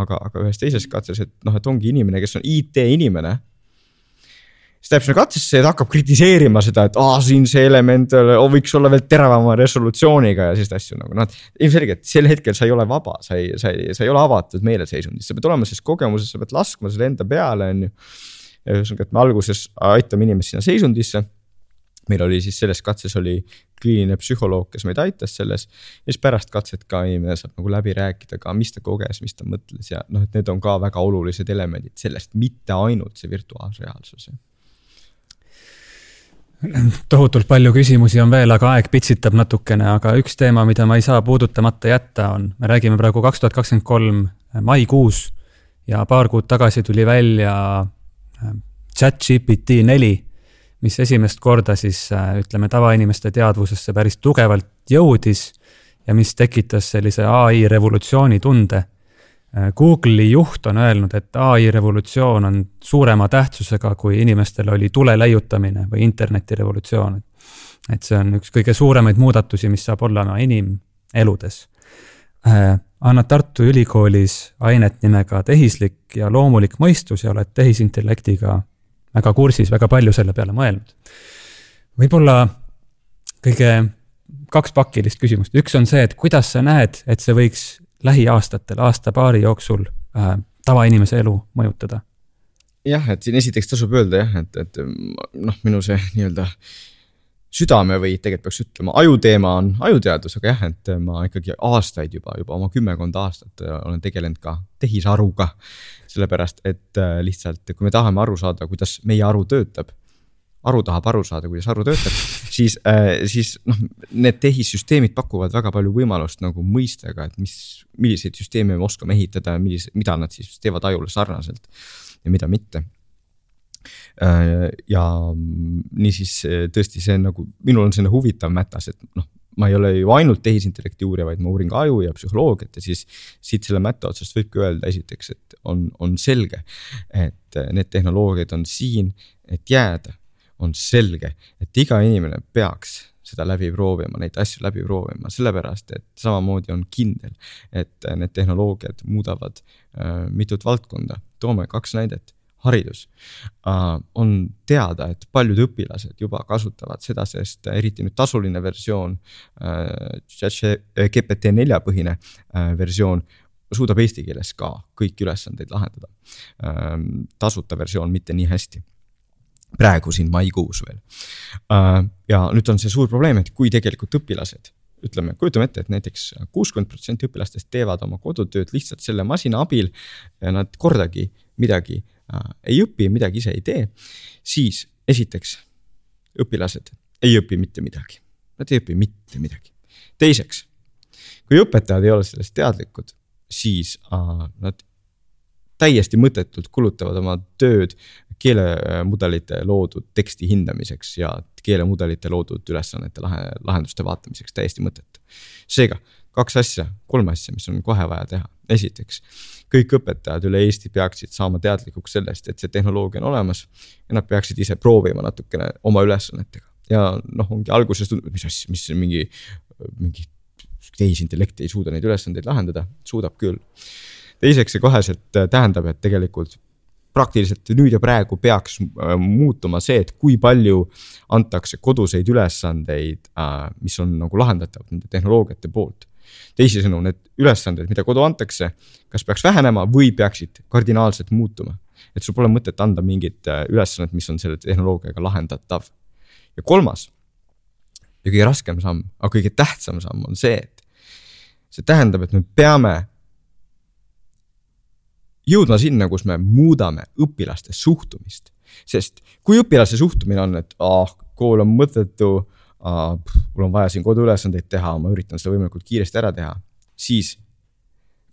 aga, aga ühes teises katses, et noh, et ongi inimene, kes on IT-inimene siis läheb sinna katsesse ja ta hakkab kritiseerima seda, et aa, siin see element võiks olla veel teravama resolutsiooniga ja selliseid asju nagu noh. ilmselgelt sel hetkel sa ei ole vaba, sa ei, sa ei, sa ei ole avatud meeleseisundis, sa pead olema selles kogemuses, sa pead laskma selle enda peale, on ju. ühesõnaga, et me alguses aitame inimest sinna seisundisse. meil oli siis selles katses oli kliiniline psühholoog, kes meid aitas selles. ja siis pärast katset ka inimene saab nagu läbi rääkida ka, mis ta koges, mis ta mõtles ja noh, et need on ka väga olulised elemendid sellest, mitte ainult see virtuaalreaalsus tohutult palju küsimusi on veel, aga aeg pitsitab natukene, aga üks teema, mida ma ei saa puudutamata jätta, on, me räägime praegu kaks tuhat kakskümmend kolm maikuus ja paar kuud tagasi tuli välja äh, chat GPT neli, mis esimest korda siis äh, ütleme, tavainimeste teadvusesse päris tugevalt jõudis ja mis tekitas sellise ai revolutsiooni tunde Äh, Google'i juht on öelnud, et ai revolutsioon on suurema tähtsusega, kui inimestel oli tule leiutamine või interneti revolutsioon. et see on üks kõige suuremaid muudatusi, mis saab olla inimeludes. Äh, annad Tartu Ülikoolis ainet nimega tehislik ja loomulik mõistus ja oled tehisintellektiga väga kursis, väga palju selle peale mõelnud. võib-olla kõige kaks pakilist küsimust, üks on see, et kuidas sa näed, et see võiks lähiaastatel, aasta-paari jooksul äh, tavainimese elu mõjutada? jah, et siin esiteks tasub öelda jah, et, et noh, minu see nii-öelda südame või tegelikult peaks ütlema, ajuteema on ajuteadus, aga jah, et ma ikkagi aastaid juba, juba oma kümmekond aastat olen tegelenud ka tehisaruga. sellepärast, et äh, lihtsalt, kui me tahame aru saada, kuidas meie aru töötab aru tahab aru saada, kuidas aru töötab, siis äh,, siis noh, need tehissüsteemid pakuvad väga palju võimalust nagu mõista ka, et mis, milliseid süsteeme me oskame ehitada, millise, mida nad siis teevad ajule sarnaselt ja mida mitte äh,. ja niisiis tõesti, see nagu, minul on selline huvitav mätas, et noh, ma ei ole ju ainult tehisintellekti uurija, vaid ma uurin ka aju ja psühholoogiat ja siis siit selle mätta otsast võibki öelda esiteks, et on, on selge, et need tehnoloogiad on siin, et jääda on selge, et iga inimene peaks seda läbi proovima, neid asju läbi proovima, sellepärast et samamoodi on kindel, et need tehnoloogiad muudavad äh, mitut valdkonda. toome kaks näidet. haridus uh,. on teada, et paljud õpilased juba kasutavad seda, sest eriti nüüd tasuline versioon uh,, GPT nelja põhine uh, versioon suudab eesti keeles ka kõiki ülesandeid lahendada uh,. tasuta versioon mitte nii hästi praegu siin maikuus veel uh,. ja nüüd on see suur probleem, et kui tegelikult õpilased ütleme, kujutame ette, et näiteks kuuskümmend protsenti õpilastest teevad oma kodutööd lihtsalt selle masina abil nad kordagi midagi äh, ei õpi, midagi ise ei tee, siis esiteks õpilased ei õpi mitte midagi. Nad ei õpi mitte midagi. teiseks, kui õpetajad ei ole sellest teadlikud, siis äh, nad täiesti mõttetult kulutavad oma tööd keelemudelite loodud teksti hindamiseks ja keelemudelite loodud ülesannete lahe, lahenduste vaatamiseks, täiesti mõttetu. seega kaks asja, kolm asja, mis on kohe vaja teha. esiteks, kõik õpetajad üle Eesti peaksid saama teadlikuks sellest, et see tehnoloogia on olemas ja nad peaksid ise proovima natukene oma ülesannetega. ja noh, ongi alguses tundub, mis asja, mis mingi, mingi tehisintellekt ei suuda neid ülesandeid lahendada, suudab küll teiseks see koheselt äh, tähendab, et tegelikult praktiliselt nüüd ja praegu peaks äh, muutuma see, et kui palju antakse koduseid ülesandeid, äh, mis on nagu lahendatavad nende tehnoloogiate poolt. teisisõnu, need ülesanded, mida kodu antakse, kas peaks vähenema või peaksid kardinaalselt muutuma. et sul pole mõtet anda mingit ülesannet, mis on selle tehnoloogiaga lahendatav. ja kolmas ja kõige raskem samm, aga kõige tähtsam samm on see, et see tähendab, et me peame jõudma sinna, kus me muudame õpilaste suhtumist. sest kui õpilase suhtumine on, et ah, kool on mõttetu ah,, mul on vaja siin koduülesandeid teha, ma üritan seda võimalikult kiiresti ära teha, siis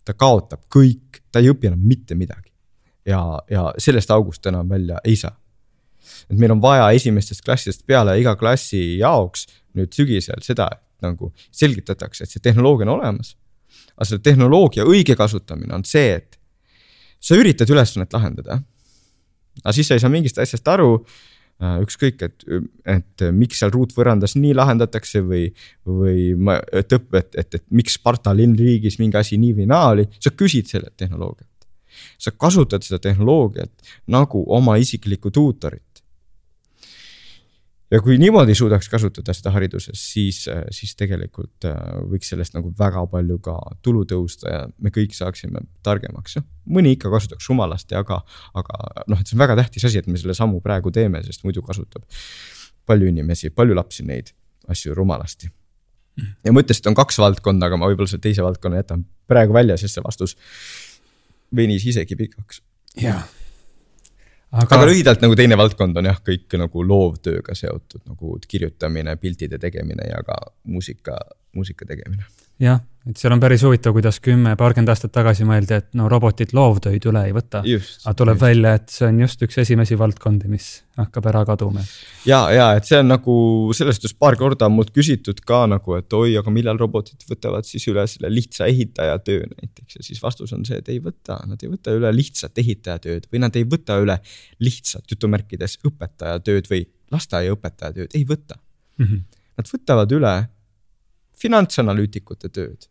ta kaotab kõik, ta ei õpi enam mitte midagi. ja, ja sellest august enam välja ei saa. et meil on vaja esimestest klassidest peale iga klassi jaoks nüüd sügisel seda, et nagu selgitatakse, et see tehnoloogia on olemas. aga selle tehnoloogia õige kasutamine on see, et sa üritad ülesannet lahendada. aga siis sa ei saa mingist asjast aru, äh, ükskõik, et, et miks seal ruutvõrandas nii lahendatakse või, või ma, et õpp, et, et, et miks Sparta linnriigis mingi asi nii või naa oli, sa küsid sellelt tehnoloogiat. sa kasutad seda tehnoloogiat nagu oma isiklikku tuutorit ja kui niimoodi suudaks kasutada seda hariduses, siis, siis tegelikult äh, võiks sellest nagu väga palju ka tulu tõusta ja me kõik saaksime targemaks, jah. mõni ikka kasutaks rumalasti, aga, aga noh, et see on väga tähtis asi, et me selle sammu praegu teeme, sest muidu kasutab palju inimesi, palju lapsi neid asju rumalasti. ja ma ütlesin, et on kaks valdkonda, aga ma võib-olla selle teise valdkonna jätan praegu välja, sest see vastus venis isegi pikaks. jah aga, aga lühidalt nagu teine valdkond on jah, kõik nagu loovtööga seotud nagu kirjutamine, piltide tegemine ja ka muusika, muusika tegemine. jah, et seal on päris huvitav, kuidas kümme, paarkümmend aastat tagasi mõeldi, et no robotid loovtöid üle ei võta. aga tuleb just. välja, et see on just üks esimesi valdkondi, mis hakkab ära kaduma. ja, ja et see on nagu sellest just paar korda on mult küsitud ka nagu, et oi, aga millal robotid võtavad siis üle selle lihtsa ehitaja töö näiteks ja siis vastus on see, et ei võta, nad ei võta üle lihtsat ehitaja tööd või nad ei võta üle lihtsat jutumärkides õpetaja tööd või lasteaiaõpetaja tööd, ei võta mm. -hmm. Nad võtavad üle finantsanalüütikute tööd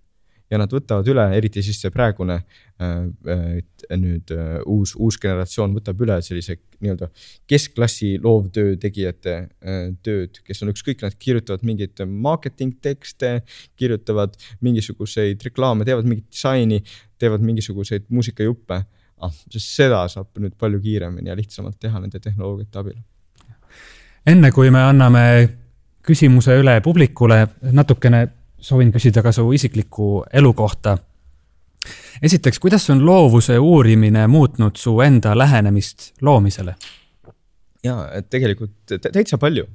ja nad võtavad üle, eriti siis see praegune äh, äh nüüd äh, uus, uus generatsioon võtab üle sellise nii-öelda keskklassi loovtöö tegijate tööd, kes on ükskõik, nad kirjutavad mingeid marketing tekste, kirjutavad mingisuguseid reklaame, teevad mingit disaini, teevad mingisuguseid muusikajuppe ah,. sest seda saab nüüd palju kiiremini ja lihtsamalt teha nende tehnoloogiate abil. enne kui me anname küsimuse üle publikule, natukene soovin küsida ka su isikliku elu kohta. esiteks, kuidas on loovuse uurimine muutnud su enda lähenemist loomisele? ja, et tegelikult täitsa palju.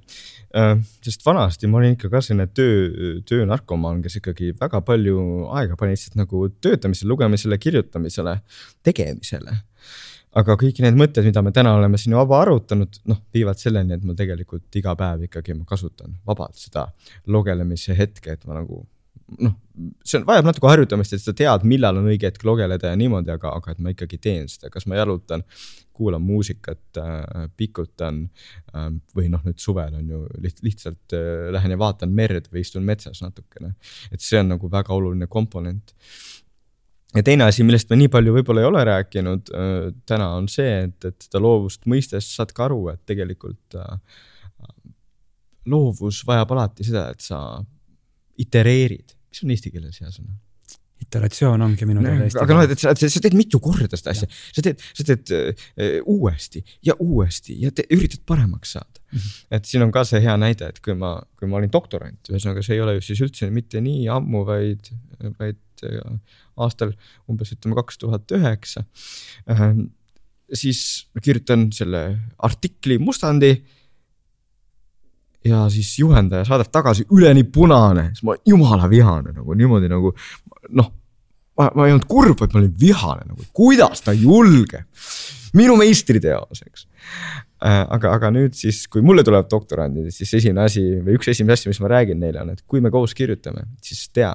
Äh, sest vanasti ma olin ikka ka selline töö, töönarkomaan, kes ikkagi väga palju aega pani lihtsalt nagu töötamisele, lugemisele, kirjutamisele, tegemisele aga kõik need mõtted, mida me täna oleme siin vaba arutanud, noh, viivad selleni, et ma tegelikult iga päev ikkagi ma kasutan vabalt seda logelemise hetke, et ma nagu noh, see on, vajab natuke harjutamist, et sa tead, millal on õige hetk logeleda ja niimoodi, aga, aga et ma ikkagi teen seda, kas ma jalutan, kuulan muusikat äh,, pikutan äh, või noh, nüüd suvel on ju liht, lihtsalt äh, lähen ja vaatan merd või istun metsas natukene. et see on nagu väga oluline komponent ja teine asi, millest me nii palju võib-olla ei ole rääkinud äh, täna, on see, et, et seda loovust mõistes saad ka aru, et tegelikult äh, loovus vajab alati seda, et sa itereerid, mis on eesti keeles hea sõna? Iteratsioon ongi minu teada eesti aga noh, et sa, sa teed mitu korda seda asja, sa teed, sa teed äh, uuesti ja uuesti ja te, üritad paremaks saada mm. -hmm. et siin on ka see hea näide, et kui ma, kui ma olin doktorant, ühesõnaga see ei ole ju siis üldse mitte nii ammu, vaid, vaid äh, aastal umbes ütleme kaks tuhat üheksa. Äh, siis kirjutan selle artikli mustandi ja siis juhendaja saadab tagasi üleni punane, siis ma jumala vihane nagu niimoodi nagu noh. ma, ma ei olnud kurb, vaid ma olin vihane nagu, kuidas ta julgeb, minu meistriteos, eks äh,. aga, aga nüüd siis, kui mulle tulevad doktorandid, siis esimene asi või üks esimesi asju, mis ma räägin neile on, et kui me koos kirjutame, siis tea.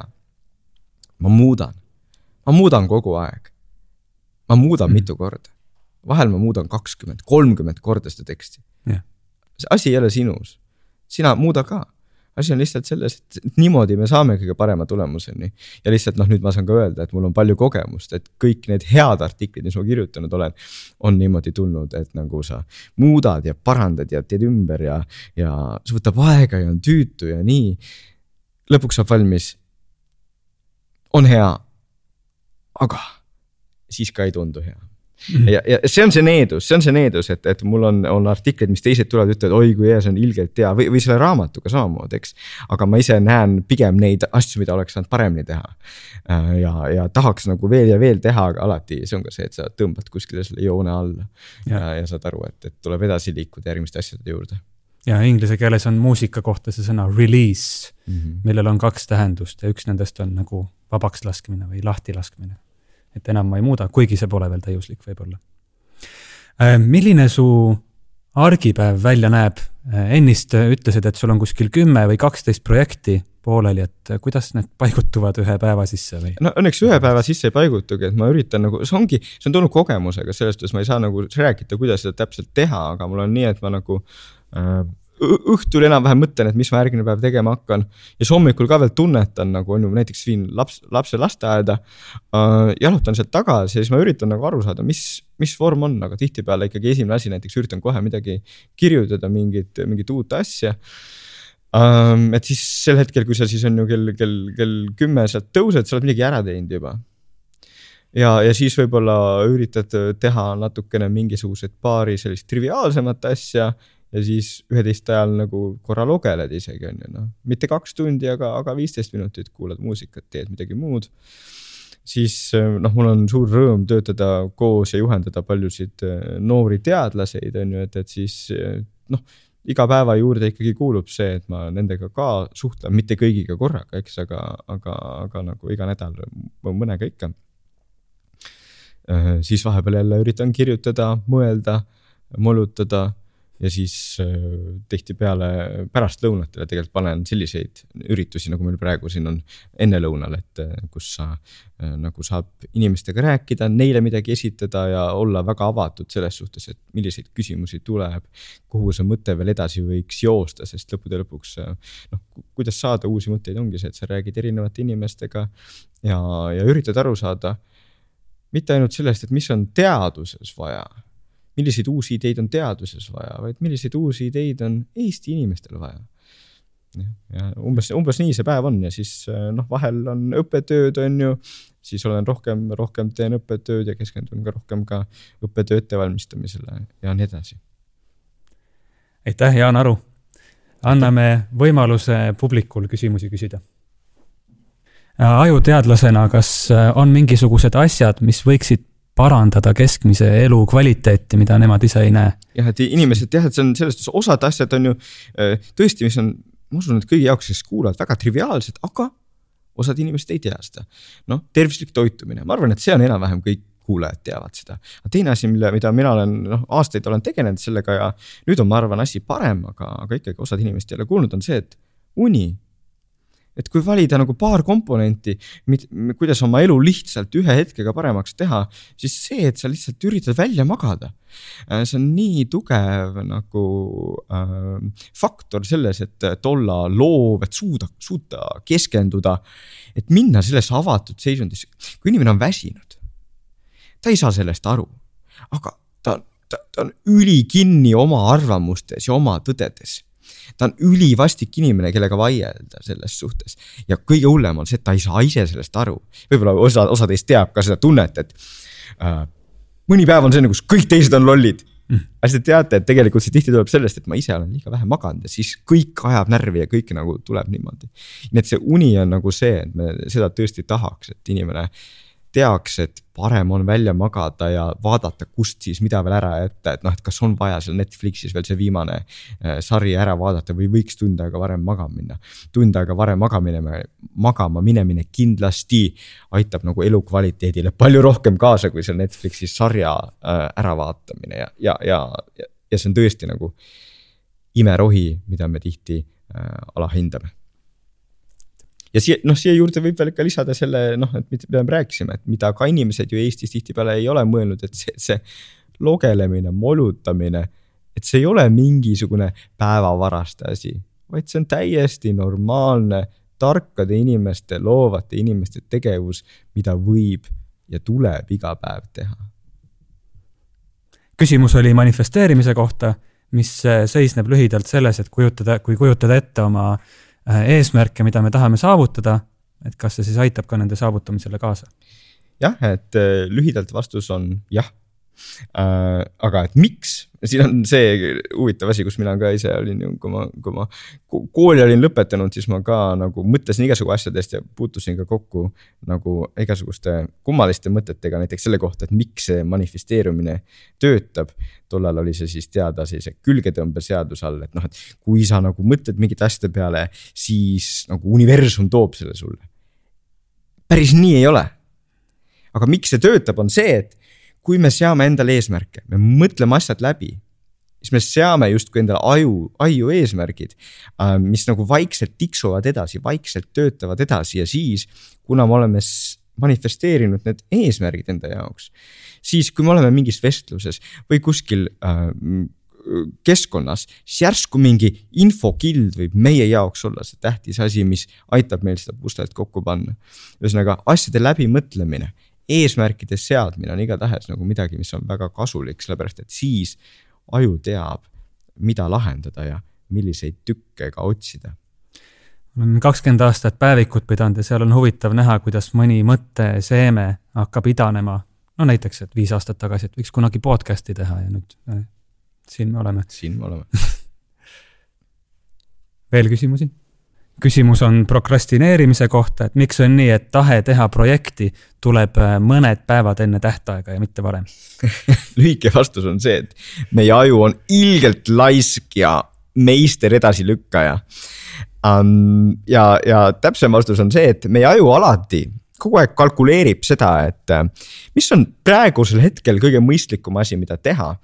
ma muudan, ma muudan kogu aeg. ma muudan mm. mitu korda, vahel ma muudan kakskümmend, kolmkümmend korda seda teksti yeah.. see asi ei ole sinus sina muuda ka. Asi on lihtsalt selles, et niimoodi me saame kõige parema tulemuseni. ja lihtsalt noh, nüüd ma saan ka öelda, et mul on palju kogemust, et kõik need head artiklid, mis ma kirjutanud olen, on niimoodi tulnud, et nagu sa muudad ja parandad ja teed ümber ja, ja see võtab aega ja on tüütu ja nii. lõpuks saab valmis. on hea. aga siis ka ei tundu hea. Ja, ja see on see needus, see on see needus, et, et mul on, on artiklid, mis teised tulevad, ütlevad, oi kui hea, see on ilgelt hea või, või selle raamatuga samamoodi, eks. aga ma ise näen pigem neid asju, mida oleks saanud paremini teha. Äh, ja, ja tahaks nagu veel ja veel teha, aga alati see on ka see, et sa tõmbad kuskile selle joone alla. ja, ja, ja saad aru, et, et tuleb edasi liikuda järgmiste asjade juurde ja inglise keeles on muusika kohta see sõna release mm, -hmm. millel on kaks tähendust ja üks nendest on nagu vabaks laskmine või lahti laskmine et enam ma ei muuda, kuigi see pole veel täiuslik võib-olla. Äh, milline su argipäev välja näeb? Äh, ennist ütlesid, et sul on kuskil kümme või kaksteist projekti pooleli, et kuidas need paigutuvad ühe päeva sisse või? no õnneks ühe päeva sisse ei paigutugi, et ma üritan nagu, see ongi, see on tulnud kogemusega, selles suhtes ma ei saa nagu rääkida, kuidas seda täpselt teha, aga mul on nii, et ma nagu äh, õhtul enam-vähem mõtlen, et mis ma järgmine päev tegema hakkan. ja siis hommikul ka veel tunnetan nagu on ju, näiteks viin laps, lapse lasteaeda äh,. jalutan sealt tagasi ja siis ma üritan nagu aru saada, mis, mis vorm on, aga tihtipeale ikkagi esimene asi näiteks üritan kohe midagi kirjutada, mingit, mingit uut asja ähm,. et siis sel hetkel, kui sa siis on ju kell, kell, kell kümme sealt tõused, sa oled midagi ära teinud juba ja, ja siis võib-olla üritad teha natukene mingisugused paari sellist triviaalsemat asja ja siis üheteist ajal nagu korra lugeled isegi on ju noh, mitte kaks tundi, aga, aga viisteist minutit kuulad muusikat, teed midagi muud. siis noh, mul on suur rõõm töötada koos ja juhendada paljusid äh, noori teadlaseid on ju, et, et siis äh, noh iga päeva juurde ikkagi kuulub see, et ma nendega ka suhtlen, mitte kõigiga korraga, eks, aga, aga, aga nagu iga nädal mõnega ikka. Äh, siis vahepeal jälle üritan kirjutada, mõelda, molutada ja siis äh, tihtipeale pärastlõunatele tegelikult panen selliseid üritusi, nagu meil praegu siin on ennelõunal, et äh, kus sa äh, nagu saab inimestega rääkida, neile midagi esitada ja olla väga avatud selles suhtes, et milliseid küsimusi tuleb. kuhu see mõte veel edasi võiks joosta, sest lõppude lõpuks noh, kuidas saada uusi mõtteid, ongi see, et sa räägid erinevate inimestega ja, ja üritad aru saada mitte ainult sellest, et mis on teaduses vaja milliseid uusi ideid on teaduses vaja, vaid milliseid uusi ideid on Eesti inimestel vaja. ja umbes, umbes nii see päev on ja siis noh, vahel on õppetööd, on ju, siis olen rohkem, rohkem teen õppetööd ja keskendun ka rohkem ka õppetöö ettevalmistamisele ja nii edasi. aitäh, Jaan Aru. anname võimaluse publikul küsimusi küsida ajuteadlasena, kas on mingisugused asjad, mis võiksid parandada keskmise elu kvaliteeti, mida nemad ise ei näe. jah, et inimesed jah, et see on selles suhtes, osad asjad on ju äh, tõesti, mis on, ma usun, et kõigi jaoks, kes kuulavad, väga triviaalsed, aga osad inimesed ei tea seda. noh, tervislik toitumine, ma arvan, et see on enam-vähem kõik kuulajad teavad seda. aga teine asi, mille, mida mina olen noh, aastaid olen tegelenud sellega ja nüüd on, ma arvan, asi parem, aga, aga ikkagi osad inimesed ei ole kuulnud, on see, et uni. Et kui valida nagu paar komponenti, kuidas oma elu lihtsalt ühe hetkega paremaks teha, siis see, et sa lihtsalt üritad välja magada. Äh, see on nii tugev nagu äh, faktor selles, et olla loov, et suuda, suuta keskenduda. et minna sellesse avatud seisundisse, kui inimene on väsinud, ta ei saa sellest aru, aga ta, ta, ta on ülikinni oma arvamustes ja oma tõdedes ta on ülivastik inimene, kellega vaielda selles suhtes. ja kõige hullem on see, et ta ei saa ise sellest aru. võib-olla osa, osa teist teab ka seda tunnet, et äh, mõni päev on selline, kus kõik teised on lollid mm.. hästi te teate, et tegelikult see tihti tuleb sellest, et ma ise olen liiga vähe maganud ja siis kõik ajab närvi ja kõik nagu tuleb niimoodi. nii et see uni on nagu see, et me seda tõesti tahaks, et inimene teaks, et parem on välja magada ja vaadata, kust siis mida veel ära jätta, et noh, et kas on vaja seal Netflixis veel see viimane äh, sari ära vaadata või võiks tund aega varem magama minna. tund aega varem magamine, magama minemine kindlasti aitab nagu elukvaliteedile palju rohkem kaasa, kui seal Netflixis sarja äh, äravaatamine ja, ja, ja, ja see on tõesti nagu imerohi, mida me tihti äh, alahindame ja siia, noh, siia juurde võib veel ka lisada selle, noh, et mida me rääkisime, et mida ka inimesed ju Eestis tihtipeale ei ole mõelnud, et see, see logelemine, molutamine, et see ei ole mingisugune päevavaraste asi, vaid see on täiesti normaalne tarkade inimeste, loovate inimeste tegevus, mida võib ja tuleb iga päev teha. küsimus oli manifesteerimise kohta, mis seisneb lühidalt selles, et kujutada, kui kujutada ette oma äh, eesmärke, mida me tahame saavutada, et kas see siis aitab ka nende saavutamisele kaasa? jah, et äh, lühidalt vastus on jah äh,. aga et miks, siin on see huvitav asi, kus mina ka ise olin kui ma, kui ma kooli olin lõpetanud, siis ma ka nagu mõtlesin igasugu asjadest ja puutusin ka kokku nagu igasuguste kummaliste mõtetega, näiteks selle kohta, et miks see manifesteerumine töötab. tollal oli see siis teada sellise külgetõmbeseaduse all, et noh, et kui sa nagu mõtled mingite asjade peale, siis nagu universum toob selle sulle. päris nii ei ole. aga miks see töötab, on see, et kui me seame endale eesmärke, me mõtleme asjad läbi, siis me seame justkui endale aju, aiu eesmärgid, äh, mis nagu vaikselt tiksuvad edasi, vaikselt töötavad edasi ja siis, kuna me oleme manifesteerinud need eesmärgid enda jaoks, siis kui me oleme mingis vestluses või kuskil äh, keskkonnas, siis järsku mingi infokild võib meie jaoks olla see tähtis asi, mis aitab meil seda puslet kokku panna. ühesõnaga asjade läbimõtlemine eesmärkide seadmine on igatahes nagu midagi, mis on väga kasulik, sellepärast et siis aju teab, mida lahendada ja milliseid tükke ka otsida. olen kakskümmend aastat päevikut pidanud ja seal on huvitav näha, kuidas mõni mõtteseeme hakkab idanema. no näiteks, et viis aastat tagasi, et võiks kunagi podcast'i teha ja nüüd äh, siin me oleme. siin me oleme veel küsimusi? Küsimus on prokrastineerimise kohta, et miks on nii, et tahe teha projekti tuleb äh, mõned päevad enne tähtaega ja mitte varem lühike vastus on see, et meie aju on ilgelt laisk ja meister edasilükkaja um,. ja, ja täpsem vastus on see, et meie aju alati kogu aeg kalkuleerib seda, et äh, mis on praegusel hetkel kõige mõistlikum asi, mida teha.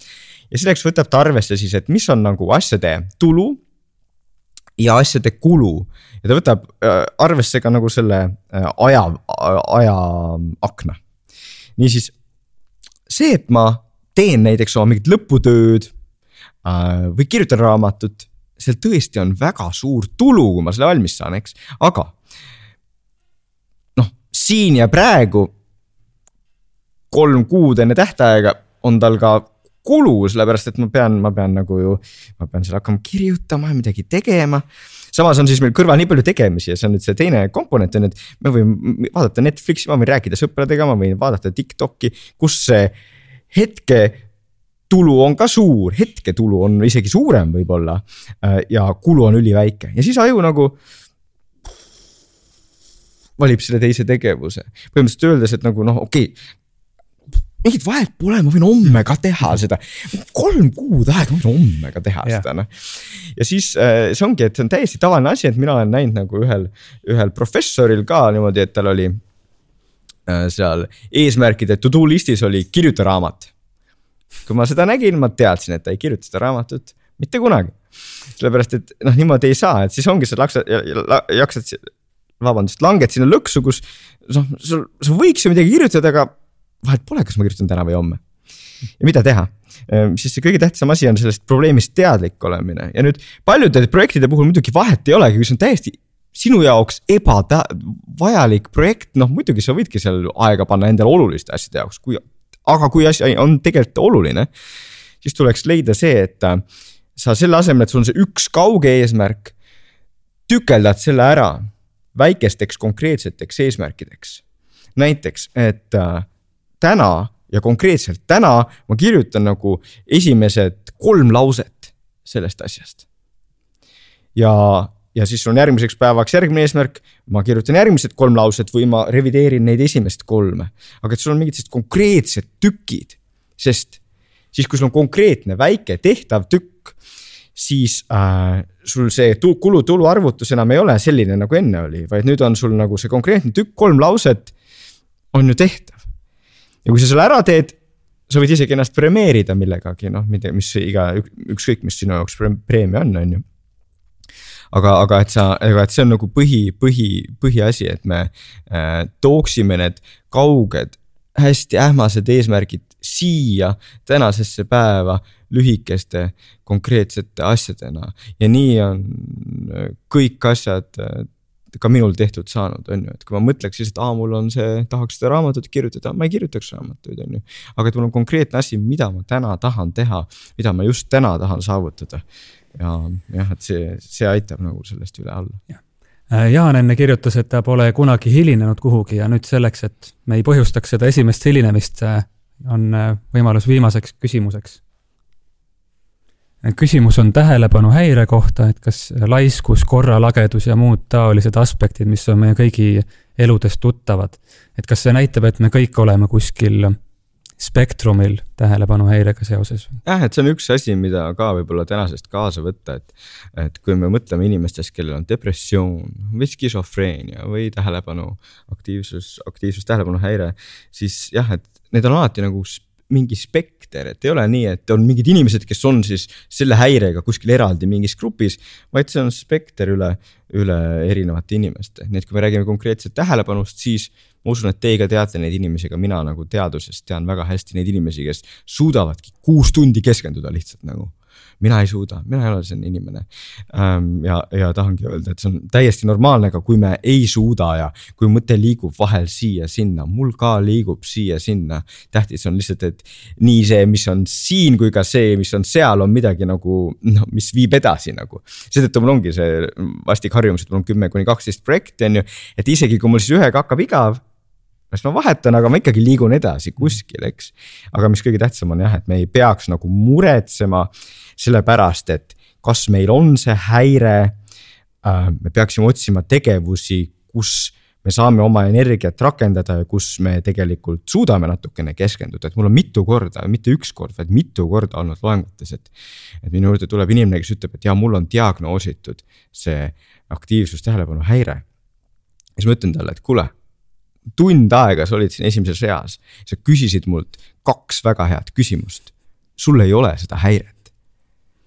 ja selleks võtab ta arvesse siis, et mis on nagu asjade tulu ja asjade kulu ja ta võtab äh, arvesse ka nagu selle äh, aja, ajaakna. niisiis see, et ma teen näiteks oma mingit lõputööd äh, või kirjutan raamatut, seal tõesti on väga suur tulu, kui ma selle valmis saan, eks, aga noh, siin ja praegu kolm kuud enne tähtaega on tal ka kulu, sellepärast et ma pean, ma pean nagu ju, ma pean seal hakkama kirjutama ja midagi tegema. samas on siis meil kõrval nii palju tegemisi ja see on nüüd see teine komponent on, et me võime vaadata Netflixi, ma võin rääkida sõpradega, ma võin vaadata Tiktoki, kus see hetke tulu on ka suur, hetketulu on isegi suurem võib-olla. Äh, ja kulu on üliväike ja siis aju nagu valib selle teise tegevuse. põhimõtteliselt öeldes, et nagu noh, okei okay,, mingit vahet pole, ma võin homme ka teha seda. kolm kuud aega, ma võin homme ka teha yeah. seda noh. ja siis äh, see ongi, et see on täiesti tavaline asi, et mina olen näinud nagu ühel, ühel professoril ka niimoodi, et tal oli äh, seal eesmärkide to do listis oli kirjuta raamat. kui ma seda nägin, ma teadsin, et ta ei kirjuta seda raamatut mitte kunagi. sellepärast, et noh, niimoodi ei saa, et siis ongi, sa laksad, jaksad vabandust, langed sinna lõksu, kus noh, sul, sa võiks ju midagi kirjutada, aga vahet pole, kas ma kirjutan täna või homme. ja mida teha, ehm, siis see kõige tähtsam asi on sellest probleemist teadlik olemine ja nüüd paljude projektide puhul muidugi vahet ei olegi, kui see on täiesti sinu jaoks ebavajalik projekt, noh muidugi sa võidki seal aega panna endale oluliste asjade jaoks, kui, aga kui asi on tegelikult oluline, siis tuleks leida see, et äh, sa selle asemel, et sul on see üks kauge eesmärk, tükeldad selle ära väikesteks konkreetseteks eesmärkideks. näiteks, et äh, täna ja konkreetselt täna ma kirjutan nagu esimesed kolm lauset sellest asjast. ja, ja siis on järgmiseks päevaks järgmine eesmärk, ma kirjutan järgmised kolm lauset või ma revideerin neid esimest kolme. aga et sul on mingid sellised konkreetsed tükid, sest siis, kui sul on konkreetne väike tehtav tükk, siis äh, sul see kulu-tulu arvutus enam ei ole selline, nagu enne oli, vaid nüüd on sul nagu see konkreetne tükk, kolm lauset on ju tehtav. Ja kui sa selle ära teed, sa võid isegi ennast premeerida millegagi, noh, mida, mis iga, ükskõik, mis sinu jaoks preemia on, on ju. Aga, aga et sa, aga et see on nagu põhi, põhi, põhiasi, et me äh, tooksime need kauged, hästi ähmased eesmärgid siia tänasesse päeva lühikeste konkreetsete asjadena. Ja nii on kõik asjad äh, ka minul tehtud saanud, on ju, et kui ma mõtleks lihtsalt, aa, mul on see, tahaks seda raamatut kirjutada, ma ei kirjutaks raamatuid, on ju. aga et mul on konkreetne asi, mida ma täna tahan teha, mida ma just täna tahan saavutada. ja jah, et see, see aitab nagu sellest üle alla. Äh, Jaan enne kirjutas, et ta pole kunagi hilinenud kuhugi ja nüüd selleks, et me ei põhjustaks seda esimest hilinemist, on võimalus viimaseks küsimuseks küsimus on tähelepanuhäire kohta, et kas laiskus, korralagedus ja muud taolised aspektid, mis on meie kõigi eludes tuttavad. et kas see näitab, et me kõik oleme kuskil spektrumil tähelepanuhäirega seoses? jah, et see on üks asi, mida ka võib-olla tänasest kaasa võtta, et, et kui me mõtleme inimestest, kellel on depressioon või skisofreenia või tähelepanu aktiivsus, aktiivsus tähelepanuhäire, siis jah, et need on alati nagu mingi spekter, et ei ole nii, et on mingid inimesed, kes on siis selle häirega kuskil eraldi mingis grupis, vaid see on spekter üle, üle erinevate inimeste, nii et kui me räägime konkreetselt tähelepanust, siis ma usun, et teie ka teate neid inimesi, ka mina nagu teadusest tean väga hästi neid inimesi, kes suudavadki kuus tundi keskenduda lihtsalt nagu mina ei suuda, mina ei ole selline inimene. Ähm, ja, ja tahangi öelda, et see on täiesti normaalne, aga kui me ei suuda ja kui mõte liigub vahel siia-sinna, mul ka liigub siia-sinna. tähtis on lihtsalt, et nii see, mis on siin, kui ka see, mis on seal, on midagi nagu noh, mis viib edasi nagu. seetõttu mul ongi see vastik harjumus, et mul on kümme kuni kaksteist projekti, on ju, et isegi kui mul siis ühega hakkab igav kas ma vahetan, aga ma ikkagi liigun edasi kuskil, eks. aga mis kõige tähtsam on jah, et me ei peaks nagu muretsema sellepärast, et kas meil on see häire. Äh, me peaksime otsima tegevusi, kus me saame oma energiat rakendada ja kus me tegelikult suudame natukene keskenduda, et mul on mitu korda, mitte üks kord, vaid mitu korda olnud loengutes, et. et minu juurde tuleb inimene, kes ütleb, et jaa, mul on diagnoositud see aktiivsus tähelepanu häire. siis ma ütlen talle, et kuule tund aega sa olid siin esimeses reas, sa küsisid mult kaks väga head küsimust. sul ei ole seda häiret.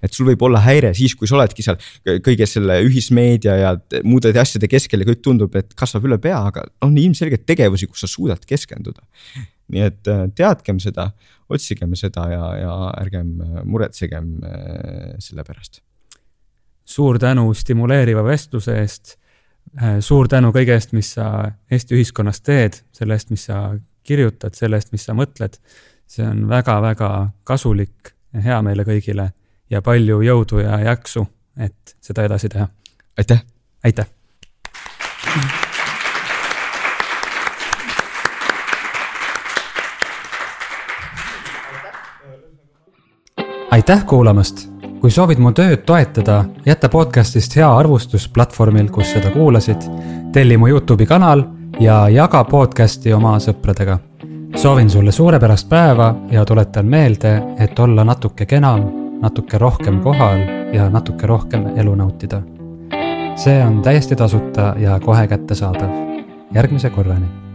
et sul võib olla häire siis, kui sa oledki seal kõige selle ühismeedia ja muude asjade keskel ja kõik tundub, et kasvab üle pea, aga on ilmselgelt tegevusi, kus sa suudad keskenduda. nii et äh, teadkem seda, otsigem seda ja, ja ärgem äh, muretsegem äh, selle pärast. suur tänu stimuleeriva vestluse eest suur tänu kõige eest, mis sa Eesti ühiskonnas teed, selle eest, mis sa kirjutad, selle eest, mis sa mõtled. see on väga-väga kasulik ja hea meile kõigile ja palju jõudu ja jaksu, et seda edasi teha. aitäh. aitäh. aitäh kuulamast kui soovid mu tööd toetada, jäta podcast'ist hea arvustus platvormil, kus seda kuulasid, telli mu Youtube'i kanal ja jaga podcast'i oma sõpradega. soovin sulle suurepärast päeva ja tuletan meelde, et olla natuke kenam, natuke rohkem kohal ja natuke rohkem elu nautida. see on täiesti tasuta ja kohe kättesaadav. järgmise korrani